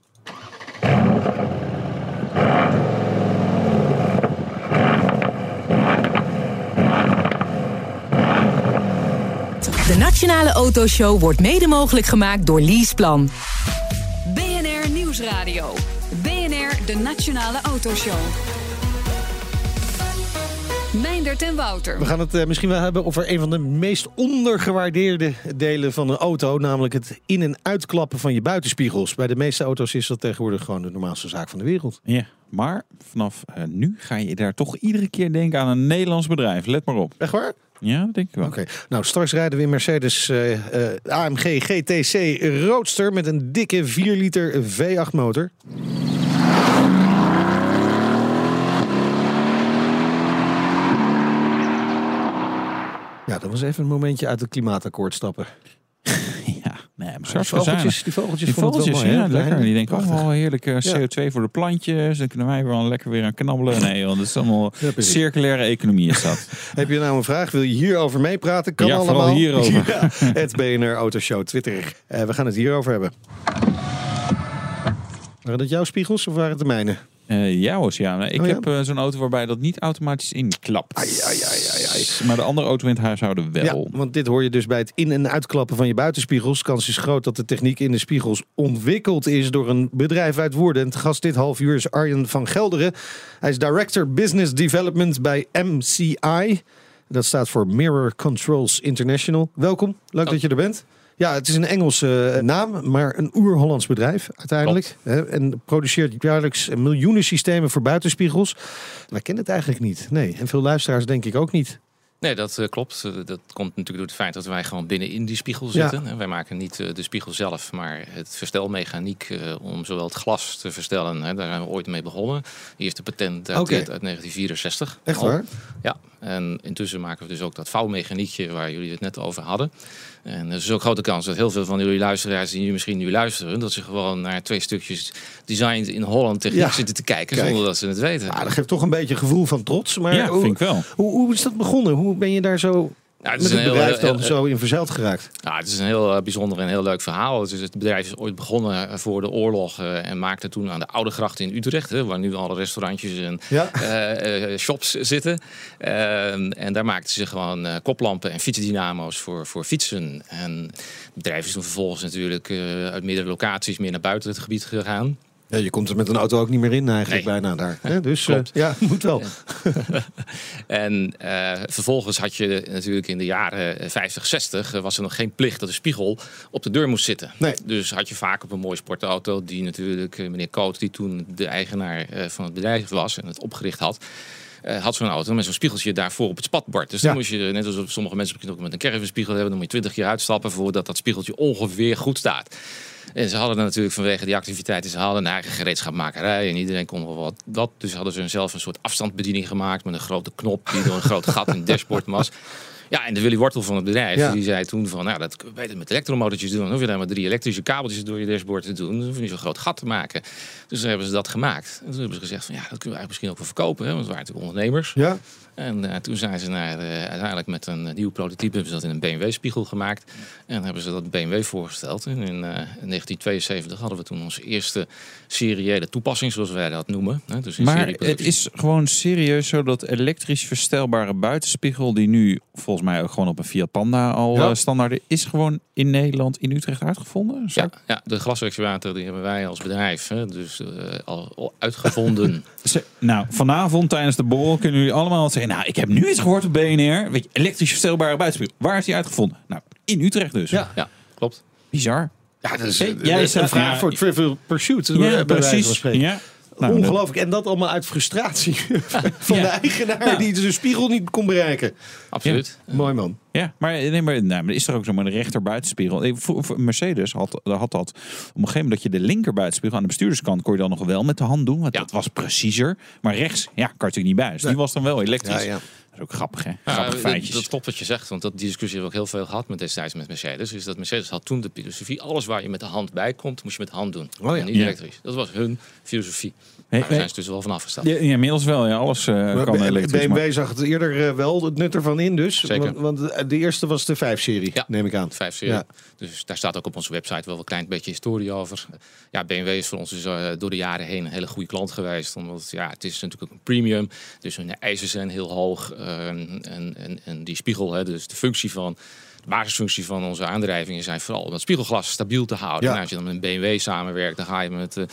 De Nationale Autoshow wordt mede mogelijk gemaakt door Leaseplan. BNR Nieuwsradio. BNR, de Nationale Autoshow. Meindert en Wouter. We gaan het eh, misschien wel hebben over een van de meest ondergewaardeerde delen van een auto. Namelijk het in- en uitklappen van je buitenspiegels. Bij de meeste auto's is dat tegenwoordig gewoon de normaalste zaak van de wereld. Ja, maar vanaf eh, nu ga je daar toch iedere keer denken aan een Nederlands bedrijf. Let maar op. Echt waar? Ja, denk ik wel. Oké, nou straks rijden we in Mercedes eh, eh, AMG GTC Roadster met een dikke 4 liter V8 motor. Ja, dat was even een momentje uit het klimaatakkoord stappen. Ja, nee, maar Die vogeltjes, die vogeltjes, Die vogeltjes, ja, lekker. Die denken, Prachtig. oh, heerlijk eh, Ja. CO2 voor de plantjes. Dan kunnen wij wel lekker weer aan knabbelen. Nee, want het is allemaal circulaire economie is dat. Heb je nou een vraag? Wil je hierover meepraten? Kan Ja, allemaal. vooral hierover. Ja, het BNR Autoshow Twitter. Eh, we gaan het hierover hebben. Waren dat jouw spiegels of waren het de mijne? Eh ja, ik Oh, ja? heb eh, zo'n auto waarbij dat niet automatisch inklapt. Ai, ai, ai, ai, ai. Maar de andere auto in het huishouden wel. Ja, want dit hoor je dus bij het in- en uitklappen van je buitenspiegels. Kans is groot dat de techniek in de spiegels ontwikkeld is door een bedrijf uit Woerden. En gast dit half uur is Arjen van Gelderen. Hij is Director Business Development bij MCI. Dat staat voor Mirror Controls International. Welkom, leuk dat je er bent. Ja, het is een Engelse eh, naam, maar een oer-Hollands bedrijf uiteindelijk. En produceert jaarlijks miljoenen systemen voor buitenspiegels. Wij kennen het eigenlijk niet. Nee, en veel luisteraars denk ik ook niet. Nee, dat eh, klopt. Eh, Dat komt natuurlijk door het feit dat wij gewoon binnen in die spiegel zitten. En Wij maken niet de spiegel zelf, maar het verstelmechaniek om zowel het glas te verstellen. Hè, daar zijn we ooit mee begonnen. Eerste patent uit, Oké. uit 1964. Echt al. waar? Ja, en intussen maken we dus ook dat vouwmechaniekje waar jullie het net over hadden. En er is ook grote kans dat heel veel van jullie luisteraars die nu misschien nu luisteren, dat ze gewoon naar twee stukjes designed in Holland techniek Ja. zitten te kijken Kijk. zonder dat ze het weten. Ja, dat geeft toch een beetje gevoel van trots. Maar Ja, hoe, vind ik wel. Hoe, hoe is dat begonnen? Hoe ben je daar zo Het met is het een heel, bedrijf dan heel- zo in verzeild geraakt? Ja, het is een heel eh, bijzonder en heel leuk verhaal. Dus het bedrijf is ooit begonnen eh, voor de oorlog eh, en maakte toen aan de Oude Gracht in Utrecht, hè, waar nu alle restaurantjes en Ja. eh, eh, shops zitten. Eh, en daar maakten ze gewoon eh, koplampen en fietsdynamo's voor, voor fietsen. En het bedrijf is toen vervolgens natuurlijk eh, uit meerdere locaties meer naar buiten het gebied gegaan. Ja, je komt er met een auto ook niet meer in eigenlijk Nee. bijna daar. Hè? Dus eh, ja, moet wel. En eh, vervolgens had je natuurlijk in de jaren 50, 60 eh, was er nog geen plicht dat de spiegel op de deur moest zitten. Nee. Dus had je vaak op een mooie sportauto die natuurlijk meneer Koot, die toen de eigenaar van het bedrijf was en het opgericht had. had zo'n auto met zo'n spiegeltje daarvoor op het spatbord. Dus dan Ja. moest je, net als sommige mensen ook met een caravanspiegel hebben, dan moet je 20 keer uitstappen voordat dat spiegeltje ongeveer goed staat. En ze hadden natuurlijk vanwege die activiteiten, ze hadden een eigen gereedschapmakerij en iedereen kon wel wat dat. Dus hadden ze zelf een soort afstandsbediening gemaakt met een grote knop die door een groot gat in het dashboard was. Ja, en de Willy Wortel van het bedrijf, Ja. die zei toen van, nou, dat kun je met elektromotortjes doen. Dan hoef je daar maar drie elektrische kabeltjes door je dashboard te doen. Dan hoef je niet zo'n groot gat te maken. Dus toen hebben ze dat gemaakt. En toen hebben ze gezegd van, ja, dat kunnen we eigenlijk misschien ook wel verkopen. Hè? Want we waren natuurlijk ondernemers. Ja, En eh, toen zijn ze naar, eh, uiteindelijk met een nieuw prototype hebben ze dat in een BMW-spiegel gemaakt. En hebben ze dat BMW voorgesteld. En in, eh, in 1972 hadden we toen onze eerste seriële toepassing, zoals wij dat noemen. Hè, dus Maar het is gewoon serieus zo dat elektrisch verstelbare buitenspiegel, die nu volgens mij ook gewoon op een Fiat Panda al Ja. eh, standaard is, is gewoon in Nederland, in Utrecht uitgevonden. Ja, ja, de glasexcavator die hebben wij als bedrijf hè, dus, eh, al, al uitgevonden. Nou, vanavond tijdens de borrel kunnen jullie allemaal nou, ik heb nu iets gehoord op BNR. Weet je, elektrisch verstelbare buitenspiegel. Waar is die uitgevonden? Nou, in Utrecht dus. Ja. ja, klopt. Bizar. Ja, dat is Hey, eh, jij een staat- vraag ja, voor Trivial Pursuit. Ja, precies. Ja. Nou, dat- Ongelooflijk. En dat allemaal uit frustratie van Ja. de eigenaar Ja. die de spiegel niet kon bereiken. Absoluut. Mooi man. Ja, maar, nee, maar, nee, maar is er ook zo maar de rechter buitenspiegel? Mercedes had, had dat op een gegeven moment dat je de linker buitenspiegel aan de bestuurderskant kon je dan nog wel met de hand doen, want Ja. dat was preciezer. Maar rechts, ja, kan je natuurlijk niet bij. Dus die was dan wel elektrisch. Dat is ook grappig, hè? Ja, Grappige dat- feitjes. Dat klopt wat je zegt, want dat, die discussie hebben we ook heel veel gehad met destijds met Mercedes. Is dat Mercedes had toen de filosofie, alles waar je met de hand bij komt, moest je met de hand doen. Oh ja. En niet Ja. elektrisch. Dat was hun filosofie. Hey, Daar zijn ze dus wel van afgestapt. ja, ja, inmiddels wel, ja, alles eh, kan elektrisch. maar- BMW zag het eerder eh, wel het nut ervan in dus. Zeker. Want, want de eerste was de 5-serie, Ja. neem ik aan. Vijf serie. Ja. Dus daar staat ook op onze website wel een klein beetje historie over. Ja, BMW is voor ons dus, eh, door de jaren heen een hele goede klant geweest. Omdat ja, het is natuurlijk ook een premium. Dus hun eisen zijn heel hoog. Eh, en, en, en die spiegel, hè, dus de functie van. De basisfunctie van onze aandrijvingen zijn vooral om het spiegelglas stabiel te houden. Ja. Nou, als je dan met een BMW samenwerkt, dan ga je met eh,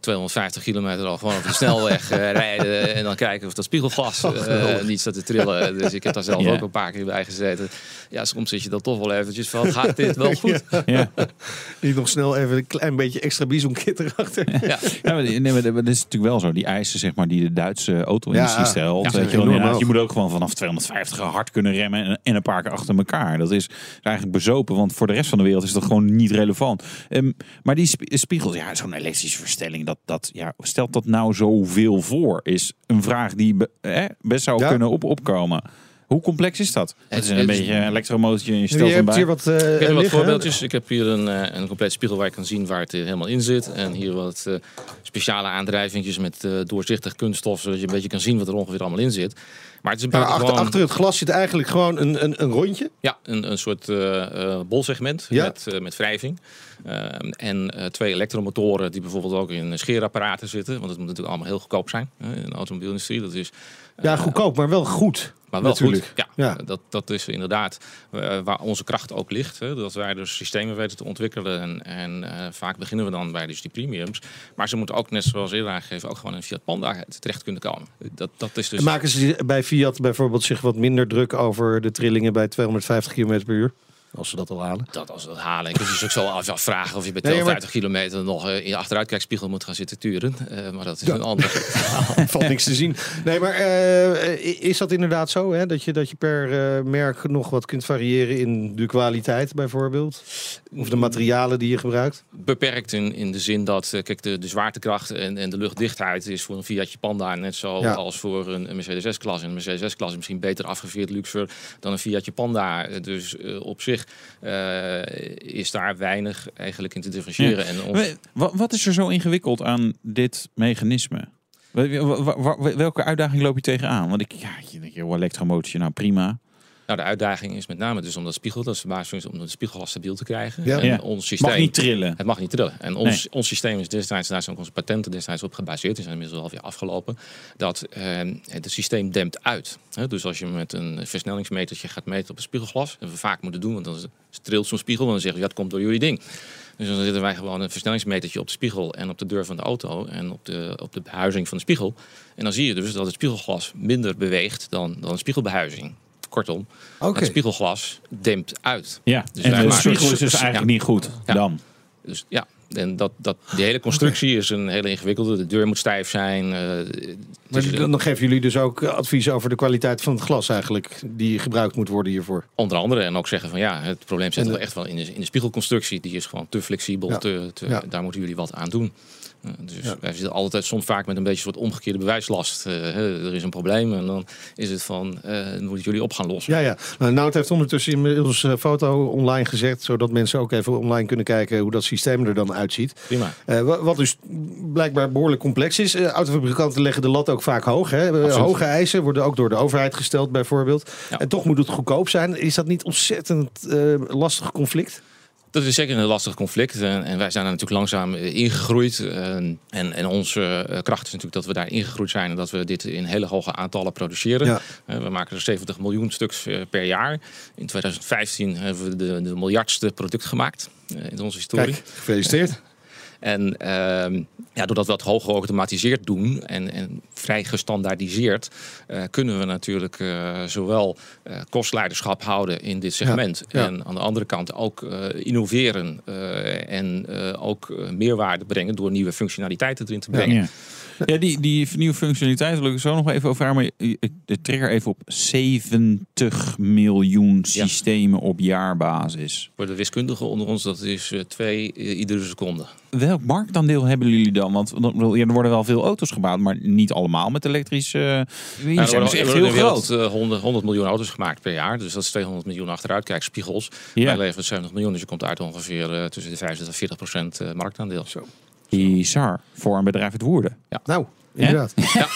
250 kilometer al gewoon over de snelweg eh, rijden. En dan kijken of dat spiegelglas eh, niet staat te trillen. Dus ik heb daar zelf Ja. ook een paar keer bij gezeten. Ja, soms zit je dan toch wel eventjes van, gaat dit wel goed? Ja. Niet nog snel even een klein beetje extra bizonkit erachter. Ja. Ja, maar, nee, maar dat dat is natuurlijk wel zo. Die eisen zeg maar, die de Duitse auto-industrie Ja, stelt. ja, weet je, wel, je moet ook gewoon vanaf 250 hard kunnen remmen en, en een paar keer achter elkaar. Dat is eigenlijk bezopen, want voor de rest van de wereld is dat gewoon niet relevant. Ehm, maar die sp- spiegels, ja, zo'n elektrische verstelling, dat, dat, ja, stelt dat nou zoveel voor? Is een vraag die best zou Ja. kunnen op, opkomen. Hoe complex is dat? Het is een het- beetje een elektromotortje en je stelt hem hebt bij. hier wat eh Ik heb wat liggen. voorbeeldjes. Ik heb hier een, eh, een compleet spiegel waar je kan zien waar het helemaal in zit. En hier wat eh, speciale aandrijvingjes met eh, doorzichtig kunststof, zodat je een beetje kan zien wat er ongeveer allemaal in zit. Maar het is Maar achter, achter het glas zit eigenlijk gewoon een, een, een rondje. Ja, een, een soort bolsegment Ja. met, eh, met wrijving. Eh, en eh, twee elektromotoren die bijvoorbeeld ook in scheerapparaten zitten. Want het moet natuurlijk allemaal heel goedkoop zijn in de automobielindustrie. Dat is, Ja, goedkoop, maar wel goed. maar wel Natuurlijk. goed. Ja, Ja. Dat, dat is inderdaad eh, waar onze kracht ook ligt. Hè, dat wij dus systemen weten te ontwikkelen. En, en eh, vaak beginnen we dan bij dus die premiums. Maar ze moeten ook, net zoals eerder aangegeven, ook gewoon in Fiat Panda terecht kunnen komen. Dat, dat is dus... En maken ze bij Fiat bijvoorbeeld zich wat minder druk over de trillingen bij 250 km per uur? Als ze dat al halen. Dat als we het halen. Ik dus ook zo af- afvragen of je bij Nee, maar- 250 kilometer nog eh, in je achteruitkijkspiegel moet gaan zitten turen. Eh, maar dat is een ander. Valt niks te zien. Nee, maar eh, is dat inderdaad zo? Hè? Dat, je, dat je per merk nog wat kunt variëren in de kwaliteit bijvoorbeeld? Of de materialen die je gebruikt? Beperkt in, in de zin dat kijk, de, de zwaartekracht en, en de luchtdichtheid is voor een Fiatje Panda net zo Ja. als voor een, een Mercedes S-klas. En een Mercedes S-klas is misschien beter afgeveerd luxer dan een Fiatje Panda. Dus op zich eh, is daar weinig eigenlijk in te differentiëren. En ons- Wat is er zo ingewikkeld aan dit mechanisme? Welke uitdaging loop je tegenaan? Want ik, ja, je denkt, joh, elektromotortje, nou prima. Nou, de uitdaging is met name dus om dat spiegel, dat is de basisfunctie, om het spiegelglas stabiel te krijgen. Ja. En Ja. ons systeem, Mag niet trillen. Het mag niet trillen. En ons, ons systeem is destijds, daar zijn ook onze patenten destijds op gebaseerd. Die zijn inmiddels al weer afgelopen. Dat eh, het systeem dempt uit. Hè, dus als je met een versnellingsmetertje gaat meten op een spiegelglas, dat we vaak moeten doen, want dan trilt zo'n spiegel en dan zeggen we, ja, het komt door jullie ding. Dus dan zetten wij gewoon een versnellingsmetertje op de spiegel en op de deur van de auto en op de, op de behuizing van de spiegel. En dan zie je dus dat het spiegelglas minder beweegt dan, dan een spiegelbehuizing. Kortom, het spiegelglas dempt uit. Ja, Dus en de maken- spiegel is dus Ja. eigenlijk niet goed. Ja. Dan. Dus ja, en dat, dat, die hele constructie is een hele ingewikkelde. De deur moet stijf zijn. eh, Maar is, eh, dan dan geven jullie dus ook advies over de kwaliteit van het glas eigenlijk, die gebruikt moet worden hiervoor. onder andere en ook zeggen van ja, het probleem zit wel echt wel in de, in de spiegelconstructie. Die is gewoon te flexibel. Ja. Te, te- Ja. Daar moeten jullie wat aan doen. Dus wij zitten altijd soms vaak met een beetje een soort omgekeerde bewijslast. Uh, er is een probleem en dan is het van, uh, moeten jullie op gaan lossen. Ja, ja. Nou, Nout heeft ondertussen inmiddels een foto online gezet, zodat mensen ook even online kunnen kijken hoe dat systeem er dan uitziet. Prima. wat dus blijkbaar behoorlijk complex is. autofabrikanten leggen de lat ook vaak hoog. Hè? Hoge eisen worden ook door de overheid gesteld bijvoorbeeld. Ja. En toch moet het goedkoop zijn. Is dat niet ontzettend lastig conflict? Dat is zeker een lastig conflict. En, en wij zijn er natuurlijk langzaam ingegroeid. En, en, onze kracht is natuurlijk dat we daar ingegroeid zijn en dat we dit in hele hoge aantallen produceren. Ja. We maken er 70 miljoen stuks per jaar. In 2015 hebben we de, de miljardste product gemaakt in onze historie. Kijk, gefeliciteerd. En uh, ja, doordat we dat hoog geautomatiseerd doen en, en vrij gestandaardiseerd, uh, kunnen we natuurlijk uh, zowel uh, kostleiderschap houden in dit segment. Ja, ja. En aan de andere kant ook innoveren en ook meerwaarde brengen door nieuwe functionaliteiten erin te brengen. Ja. Ja, die, die nieuwe functionaliteit wil ik zo nog even over haar. Maar ik trigger even op 70 miljoen systemen op jaarbasis. Voor de wiskundigen onder ons, dat is twee iedere seconde. Welk marktaandeel hebben jullie dan? Want er worden wel veel auto's gebouwd, maar niet allemaal met elektrische. Uh, ja, er worden dus echt heel groot. 100, 100 miljoen auto's gemaakt per jaar. Dus dat is 200 miljoen achteruitkijkspiegels. Ja. Wij leveren 70 miljoen, dus je komt uit ongeveer uh, tussen de 50 en 40 procent uh, marktaandeel. Zo. Bizar voor een bedrijf het Woerden. Ja. Nou, inderdaad. Ja.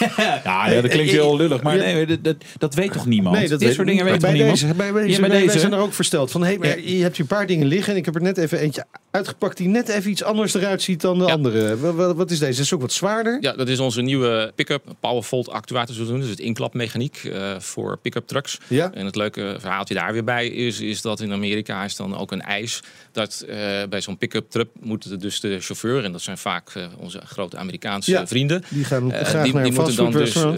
ja, ja, dat klinkt heel lullig, maar nee, dat, dat, dat weet toch niemand? Nee, dat Dit weet, soort dingen weet bij toch deze, niemand? Bij deze, Ja, bij wij- wij deze. zijn er ook versteld van, hey, maar je hebt hier een paar dingen liggen en ik heb er net even eentje uitgepakt die net even iets anders eruit ziet dan de Ja. andere. Wat, is deze? Is ook wat zwaarder? Ja, dat is onze nieuwe pick-up powerfold actuator zo doen. Dus het inklapmechaniek eh, voor pick-up trucks. Ja. En het leuke verhaaltje daar weer bij is, is dat in Amerika is dan ook een eis dat eh, bij zo'n pick-up truck moet dus de chauffeur, en dat zijn vaak eh, onze grote Amerikaanse Ja. vrienden, Die gaan eh, graag die, naar die een moeten dan dus eh,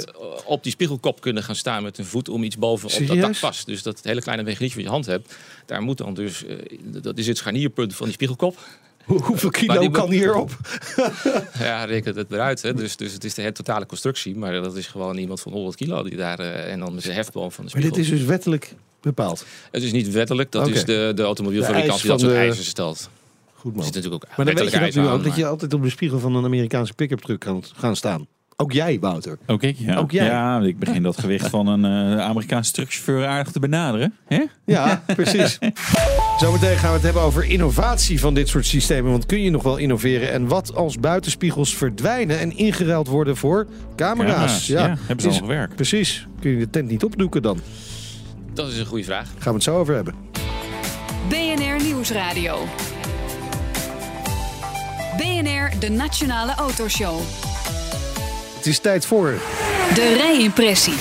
op die spiegelkop kunnen gaan staan met hun voet om iets boven op dat dak vast. Dus dat hele kleine mechaniekje wat je hand hebt, daar moet dan dus, eh, dat is het scharnierpunt van die spiegelkop. Hoe- Hoeveel Maar kilo die kan hierop? Ja, reken het eruit. Hè. Dus, dus het is de hele totale constructie. Maar dat is gewoon iemand van 100 kilo die daar... eh, en dan met de hefboom van de Maar spiegel. dit is dus wettelijk bepaald. Het is niet wettelijk. Dat is de, de automobielfabrikant die dat soort de- eisen stelt. Goed Er man. zit natuurlijk ook Maar dan weet je dat nu ook, dat je maar- altijd op de spiegel van een Amerikaanse pick-up truck kan gaan staan. Ook jij, Wouter. Ook ik, ja. Ook jij. Ja, ik begin dat gewicht van een eh, Amerikaanse truckchauffeur aardig te benaderen. Hè? Ja, precies. Zometeen gaan we het hebben over innovatie van dit soort systemen. Want kun je nog wel innoveren? En wat als buitenspiegels verdwijnen en ingeruild worden voor camera's? Camera's, ja. Hebben ze al gewerkt. Precies. Kun je de tent niet opdoeken dan? Dat is een goede vraag. Gaan we het zo over hebben. BNR Nieuwsradio. BNR, de Nationale Autoshow. Het is tijd voor. De rijimpressie.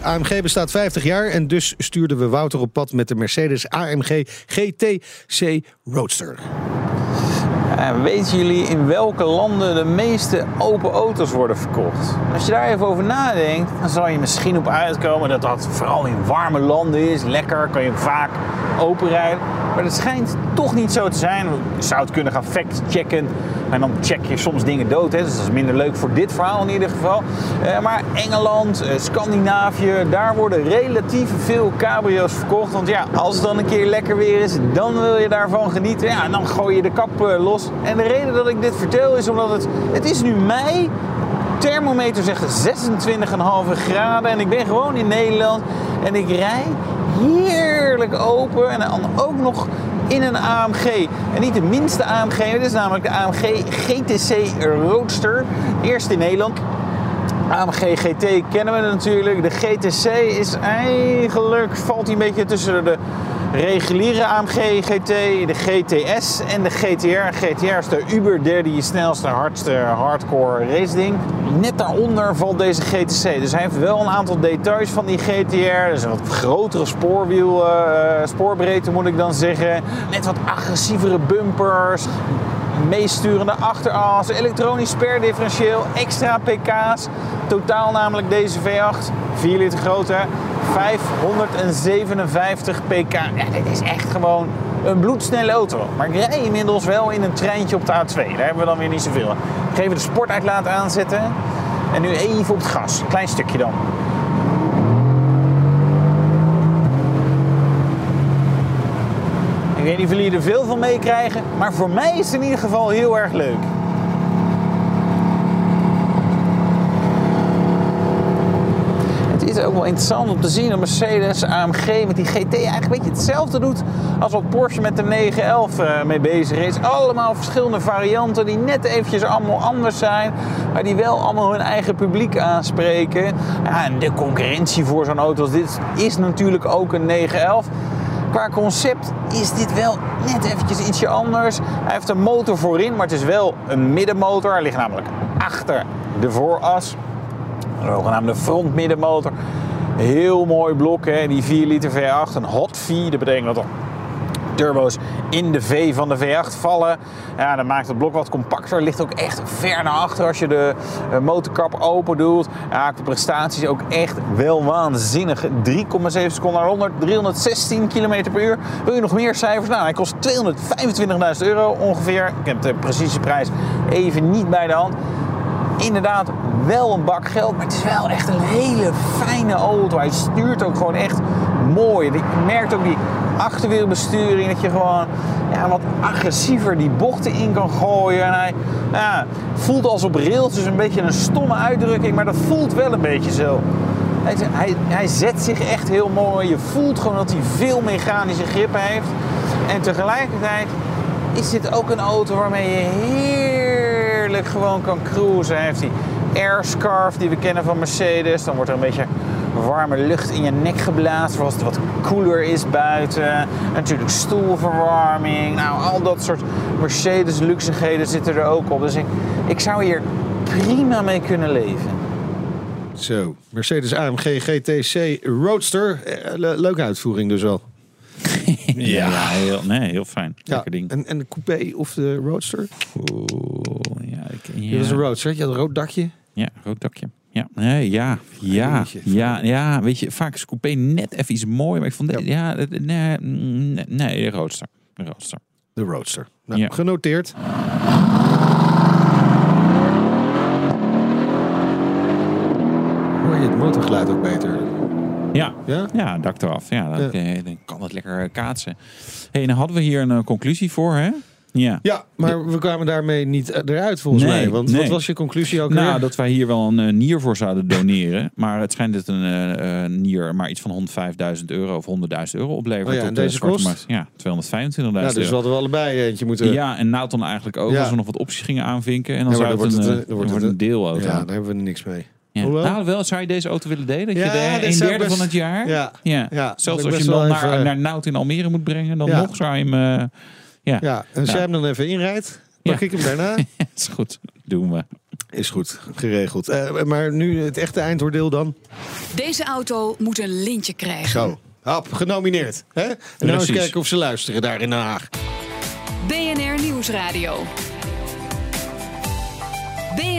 AMG bestaat 50 jaar en dus stuurden we Wouter op pad met de Mercedes AMG GTC Roadster. En weten jullie in welke landen de meeste open auto's worden verkocht? Als je daar even over nadenkt, dan zal je misschien op uitkomen dat dat vooral in warme landen is. Lekker, kan je vaak open rijden. Maar dat schijnt toch niet zo te zijn. Je zou het kunnen gaan fact-checken. En dan check je soms dingen dood. Hè. Dus dat is minder leuk voor dit verhaal in ieder geval. Eh, maar Engeland, eh, Scandinavië, daar worden relatief veel cabrio's verkocht. Want ja, als het dan een keer lekker weer is, dan wil je daarvan genieten. Ja, en dan gooi je de kap eh, los. En de reden dat ik dit vertel is omdat het, het is nu mei. Thermometer zegt 26,5 graden. En ik ben gewoon in Nederland. En ik rij heerlijk open. En dan ook nog in een AMG. En niet de minste AMG. Dit is namelijk de AMG GTC Roadster. Eerst in Nederland. AMG GT kennen we natuurlijk. De GTC is eigenlijk, valt hij een beetje tussen de reguliere AMG GT, de GTS en de GTR. GTR is de Uber derde snelste, hardste hardcore race ding. Net daaronder valt deze GTC. Dus hij heeft wel een aantal details van die GTR. Dus een wat grotere spoorwiel, eh, spoorbreedte moet ik dan zeggen. Net wat agressievere bumpers meesturende achteras, elektronisch sperdifferentieel, extra pk's. Totaal namelijk deze V8, 4 liter groot hè, 557 pk. Ja, dit is echt gewoon een bloedsnelle auto. Maar ik rij inmiddels wel in een treintje op de A2. Daar hebben we dan weer niet zoveel. Ik even de sportuitlaat aanzetten. En nu even op het gas. Klein stukje dan. Ik weet niet of jullie er veel van meekrijgen, maar voor mij is het in ieder geval heel erg leuk. Ook wel interessant om te zien. Dat Mercedes AMG met die GT eigenlijk een beetje hetzelfde doet als wat Porsche met de 911 eh, mee bezig is. Allemaal verschillende varianten die net eventjes allemaal anders zijn. Maar die wel allemaal hun eigen publiek aanspreken. Ja, en de concurrentie voor zo'n auto als dit is natuurlijk ook een 911. Qua concept is dit wel net eventjes ietsje anders. Hij heeft een motor voorin, maar het is wel een middenmotor. Hij ligt namelijk achter de vooras. Zogenaamde frontmiddenmotor. Heel mooi blok, hè? die 4 liter V8. Een hot V, dat betekent dat er turbo's in de V van de V8 vallen. Ja, dat maakt het blok wat compacter. Ligt ook echt ver naar achter als je de eh, motorkap open doet. Ja, de prestaties ook echt wel waanzinnig. 3,7 seconden naar 100, 316 km per uur. Wil je nog meer cijfers? Nou, hij kost 225.000 euro ongeveer. Ik heb de precieze prijs even niet bij de hand inderdaad wel een bak geld, maar het is wel echt een hele fijne auto. Hij stuurt ook gewoon echt mooi. Je merkt ook die achterwielbesturing, dat je gewoon ja, wat agressiever die bochten in kan gooien. En hij ja, voelt als op rails, dus een beetje een stomme uitdrukking, maar dat voelt wel een beetje zo. Hij, hij, hij zet zich echt heel mooi. Je voelt gewoon dat hij veel mechanische grip heeft. En tegelijkertijd is dit ook een auto waarmee je heerlijk gewoon kan cruisen. Heeft die airscarf die we kennen van Mercedes. Dan wordt er een beetje warme lucht in je nek geblazen als het wat koeler is buiten. Natuurlijk stoelverwarming. Nou, al dat soort Mercedes luxigheden zitten er ook op. Dus ik, ik zou hier prima mee kunnen leven. Zo, Mercedes AMG GTC Roadster. Eh, le- leuke uitvoering dus wel. Ja, heel, nee, heel fijn. Ja, Lekker ding. en, en de coupé of de Roadster? Oeh, ja, ik, ja. Dit was een Roadster. Je had een rood dakje. Ja, rood dakje. Ja, nee, ja, ja, ja, ja. Weet je, vaak is coupé net even iets mooi, maar ik vond, dit- ja, nee, mm, nee, nee, de roadster. De roadster. De Roadster. Nou, Ja. Genoteerd. Hoor je het motorgeluid ook beter? Ja, Ja? ja, dak eraf. Ja, dat, eh, dan kan het lekker eh, kaatsen. hey, dan hadden we hier een eh, conclusie voor, hè? Ja. Ja, maar we kwamen daarmee niet eh, eruit volgens Nee, mij. Want wat was je conclusie ook Nou, weer? dat wij hier wel een nier voor zouden doneren. Maar het schijnt dat een nier maar iets van 105.000 euro of 100.000 euro oplevert. Oh ja, op en de deze kost? markt. Ja, 225.000 Ja, dus we euro. hadden we allebei eentje moeten... Ja, en Nauton eigenlijk ook. Ja. Als we nog wat opties gingen aanvinken. En dan Ja, zou dan het een, het, dan wordt wordt het een deelauto. Ja, daar hebben we niks mee. Ja. Nou, wel, zou je deze auto willen delen? Dat Ja, je de een derde best- van het jaar... Ja. Ja. Ja, Zelfs als je hem dan naar, even- naar Nout in Almere moet brengen, dan Ja. nog zou je hem... eh, ja. Ja, en als Ja. jij hem dan even inrijdt, pak Ja. ik hem daarna. is goed. Doen we. Is goed, geregeld. Eh, maar nu het echte eindoordeel dan. Deze auto moet een lintje krijgen. Zo. Hap, genomineerd. Hè? En nou eens kijken of ze luisteren daar in Den Haag. BNR Nieuwsradio.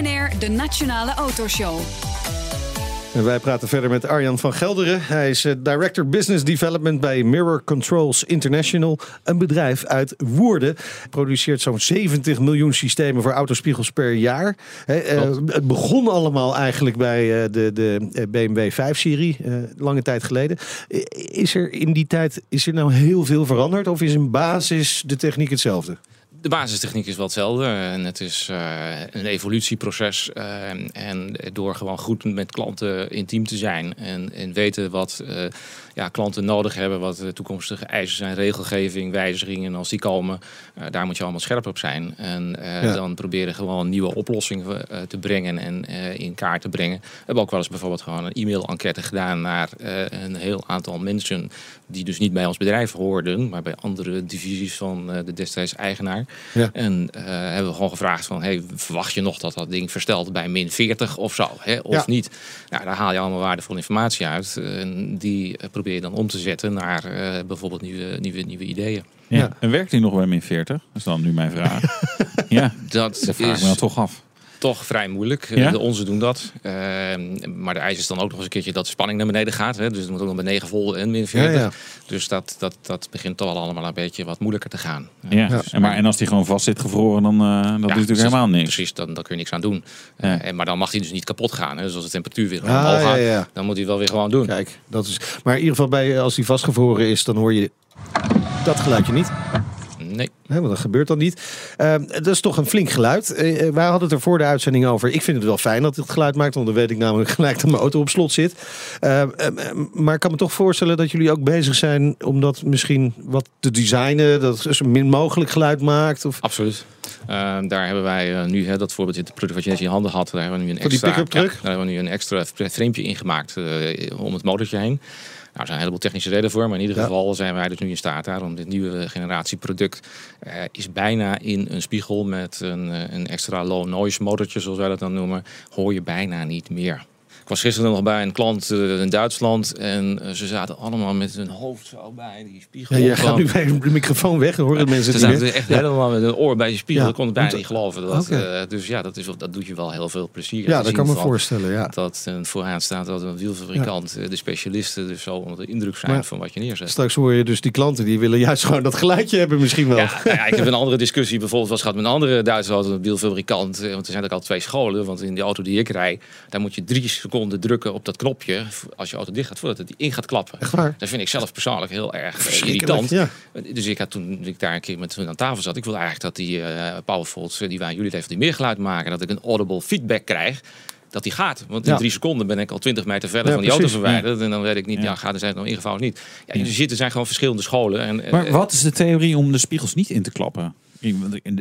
BNR, de Nationale Autoshow. En wij praten verder met Arjan van Gelderen. Hij is eh, Director Business Development bij Mirror Controls International. Een bedrijf uit Woerden. Produceert zo'n 70 miljoen systemen voor autospiegels per jaar. Hè, eh, het begon allemaal eigenlijk bij eh, de, de BMW 5-serie. lange tijd geleden. Is er in die tijd is er nou heel veel veranderd? Of is in basis de techniek hetzelfde? De basistechniek is wel hetzelfde. En het is eh, een evolutieproces. eh, en door gewoon goed met klanten intiem te zijn. En, en weten wat eh, ja, klanten nodig hebben. Wat de toekomstige eisen zijn. Regelgeving, wijzigingen. En als die komen, eh, daar moet je allemaal scherp op zijn. En eh, Ja. dan proberen gewoon nieuwe oplossingen eh, te brengen. En eh, in kaart te brengen. We hebben ook wel eens bijvoorbeeld gewoon een e-mail-enquête gedaan. Naar eh, een heel aantal mensen. Die dus niet bij ons bedrijf hoorden. Maar bij andere divisies van eh, de destijds eigenaar. Ja. En eh, hebben we gewoon gevraagd van, hey, verwacht je nog dat dat ding verstelt bij min 40 of zo? Hè? Of Ja. niet? Nou, daar haal je allemaal waardevolle informatie uit. En die eh, probeer je dan om te zetten naar eh, bijvoorbeeld nieuwe, nieuwe, nieuwe ideeën. Ja. Ja. En werkt hij nog bij min 40? Dat is dan nu mijn vraag. ja, Dat dat vraag ik is me dan toch af. Toch vrij moeilijk. Ja? De onze doen dat. Eh, maar de eis is dan ook nog eens een keertje dat de spanning naar beneden gaat. Hè? Dus het moet ook nog bij 9 vol en min 40. Ja, ja. Dus dat, dat, dat begint toch wel allemaal een beetje wat moeilijker te gaan. Ja. Ja. En, maar, en als die gewoon vast zit gevroren, dan uh, dat doet natuurlijk helemaal niks. Precies, dan, dan kun je niks aan doen. Ja. Eh, en, maar dan mag hij dus niet kapot gaan. Hè? Dus als de temperatuur weer Ah, omhoog gaat, ja, ja. dan moet hij wel weer gewoon doen. Kijk, dat is. Maar in ieder geval, bij, als die vastgevroren is, dan hoor je dat geluidje niet. Nee. Nee, want dat gebeurt dan niet. Uh, dat is toch een flink geluid. Uh, wij hadden het er voor de uitzending over. Ik vind het wel fijn dat het geluid maakt, want dan weet ik namelijk gelijk dat mijn auto op slot zit. Uh, maar ik kan me toch voorstellen dat jullie ook bezig zijn om dat misschien wat te designen, dat het zo min mogelijk geluid maakt. Of... Absoluut. Ehm, daar hebben wij nu, hè, dat voorbeeld, het product wat je net in je handen had, daar hebben we nu een extra, ja, daar hebben we nu een extra framepje ingemaakt uh, om het motortje heen. Nou, er zijn een heleboel technische redenen voor, maar in ieder Ja. geval zijn wij dus nu in staat daarom. Dit nieuwe generatie product eh, is bijna in een spiegel met een, eh, een extra low noise motortje, zoals wij dat dan noemen, hoor je bijna niet meer. Ik was gisteren nog bij een klant eh, in Duitsland en eh, ze zaten allemaal met hun hoofd zo bij die spiegel. Ja, jij gaat nu bij de microfoon weg, horen mensen ze het zaten echt helemaal met hun oor bij je spiegel. Ja. Ik kon het bijna niet geloven. Dat, eh, dus ja, dat, is, dat doet je wel heel veel plezier. Ja, dat kan me voorstellen, ja. Dat een vooraan staat dat een wielfabrikant, de specialisten, dus zo onder de indruk zijn Maar- van wat je neerzet. Straks hoor je dus die klanten die willen juist gewoon dat geluidje hebben misschien wel. Ja, nou ik heb een andere discussie bijvoorbeeld was gehad met een andere Duitse auto, een wielfabrikant. Eh, Want er zijn ook al twee scholen. Want in die auto die ik rij, daar moet je drie seconden drukken op dat knopje als je auto dicht gaat voordat het in gaat klappen. Echt waar? Dat vind ik zelf persoonlijk heel erg eh, irritant. ja. Dus ik had toen ik daar een keer met hun aan tafel zat, ik wilde eigenlijk dat die eh Powerfolds eh, die wij aan jullie leveren, die meer geluid maken, dat ik een audible feedback krijg. Dat die gaat. Want in Ja. drie seconden ben ik al 20 meter verder Ja, van die auto verwijderd. En dan weet ik niet, ja, Ja. gaat er zijn het nog ingeval of niet. Ja, je ziet, er zijn gewoon verschillende scholen. En, Maar wat is de theorie om de spiegels niet in te klappen?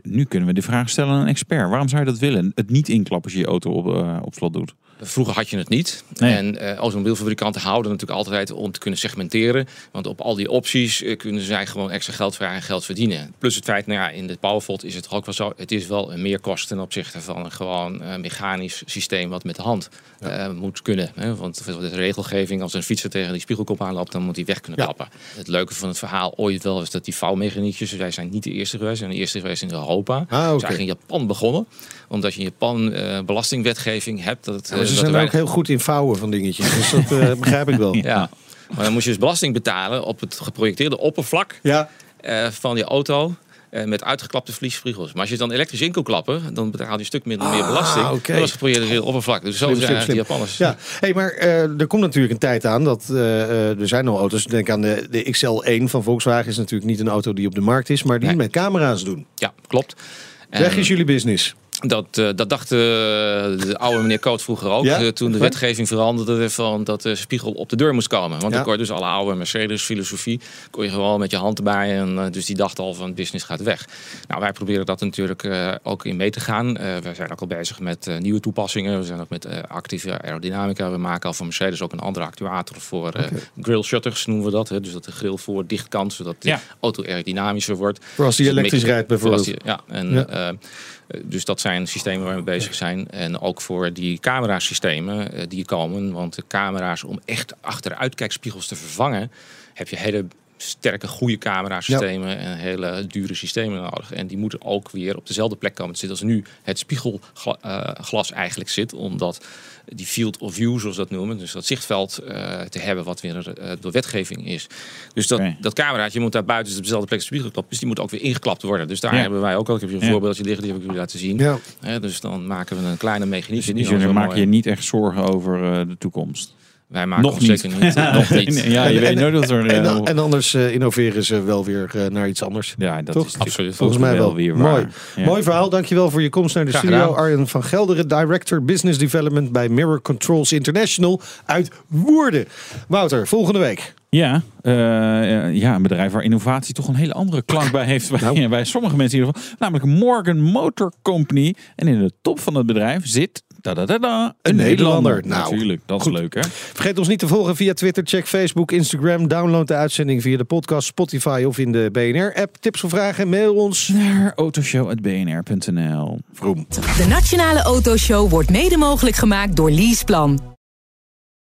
Nu kunnen we de vraag stellen aan een expert. Waarom zou je dat willen? Het niet inklappen als je je auto op, op slot doet. Vroeger had je het niet. Nee. En eh automobielfabrikanten houden natuurlijk altijd om te kunnen segmenteren. Want op al die opties eh, kunnen zij gewoon extra geld vragen en geld verdienen. Plus het feit, nou ja, in de Powerfold is het ook wel zo. Het is wel een meerkost ten opzichte van een gewoon eh, mechanisch systeem wat met de hand moet kunnen. Hè? Want de regelgeving, als een fietser tegen die spiegelkop aanloopt, dan moet hij weg kunnen Ja. klappen. Het leuke van het verhaal ooit wel is dat die vouwmechaniekjes, wij zijn niet de eerste geweest, we zijn de eerste geweest in Europa. Ah, zijn in Japan begonnen. Omdat je in Japan belastingwetgeving hebt. Dat, het, ze dat er zijn ook weinig- heel goed in vouwen van dingetjes. Dus dat eh, begrijp ik wel. ja. Maar dan moest je dus belasting betalen op het geprojecteerde oppervlak Ja. eh, van je auto. eh, met uitgeklapte vliesspiegels. Maar als je dan elektrisch in kon klappen, dan betaal je een stuk minder meer belasting. Ah, oké. Dat was geprojecteerd oppervlak. Dus zo zijn die Japanners. Ja, hey, maar er komt natuurlijk een tijd aan dat er zijn al auto's. Denk aan de, de XL1 van Volkswagen is natuurlijk niet een auto die op de markt is, maar die Nee. met camera's doen. Ja, klopt. Weg is jullie business. Dat, eh, dat dacht eh, de oude meneer Koot vroeger ook. Ja? eh, toen de wetgeving veranderde van dat de spiegel op de deur moest komen. Want Ja. dan kon je dus alle oude Mercedes filosofie kon je gewoon met je hand erbij. En dus die dacht al van business gaat weg. Nou, wij proberen dat natuurlijk eh, ook in mee te gaan. Eh we zijn ook al bezig met eh, nieuwe toepassingen. We zijn ook met eh, actieve aerodynamica. We maken al van Mercedes ook een andere actuator voor eh grill shutters noemen we dat. Hè. Dus dat de grill voor dicht kan, zodat de Ja. auto aerodynamischer wordt. Voor als die Dus elektrisch met- rijdt bijvoorbeeld. die- ja, en Ja. Dus dat zijn systemen waar we mee bezig zijn. En ook voor die camerasystemen eh, die komen. Want de camera's om echt achteruitkijkspiegels te vervangen, heb je hele sterke, goede camerasystemen en hele dure systemen nodig. En die moeten ook weer op dezelfde plek komen te zitten als nu het spiegelglas eigenlijk zit. Omdat die field of view, zoals dat noemen, dus dat zichtveld eh, te hebben wat weer eh, door wetgeving is. Dus dat, Oké. dat cameraatje moet daar buiten op dezelfde plek als de spiegel geklapt. Dus die moet ook weer ingeklapt worden. Dus daar Ja. hebben wij ook al. Ik heb je een Ja. voorbeeldje liggen, die heb ik jullie laten zien. Ja. Dus dan maken we een kleine mechaniekje. Dus die dus zo maken mooi- je niet echt zorgen over eh, de toekomst. Wij maken Nog niet. zeker niet. nog niet. ja, je En- weet en- nooit dat er... En, eh, dan- en anders eh, innoveren ze wel weer eh, naar iets anders. ja, dat Toch? is Absoluut. Volgens mij wel. weer Mooi. Ja. Mooi verhaal. Dankjewel voor je komst naar de Graag studio. gedaan. Arjen van Gelderen, Director Business Development bij Mirror Controls International uit Woerden. Wouter, volgende week. Ja, ja, een bedrijf waar innovatie toch een hele andere klank bij heeft. Bij, Nou. bij sommige mensen in ieder geval. Namelijk Morgan Motor Company. En in de top van het bedrijf zit... Da, da, da, da, een, Nederlander. Nou, Natuurlijk, dat goed. is leuk hè. Vergeet ons niet te volgen via Twitter. Check Facebook, Instagram. Download de uitzending via de podcast, Spotify of in de BNR-app. Tips of vragen? Mail ons. Naar autoshow.bnr.nl Vroom. De Nationale Autoshow wordt mede mogelijk gemaakt door Leaseplan.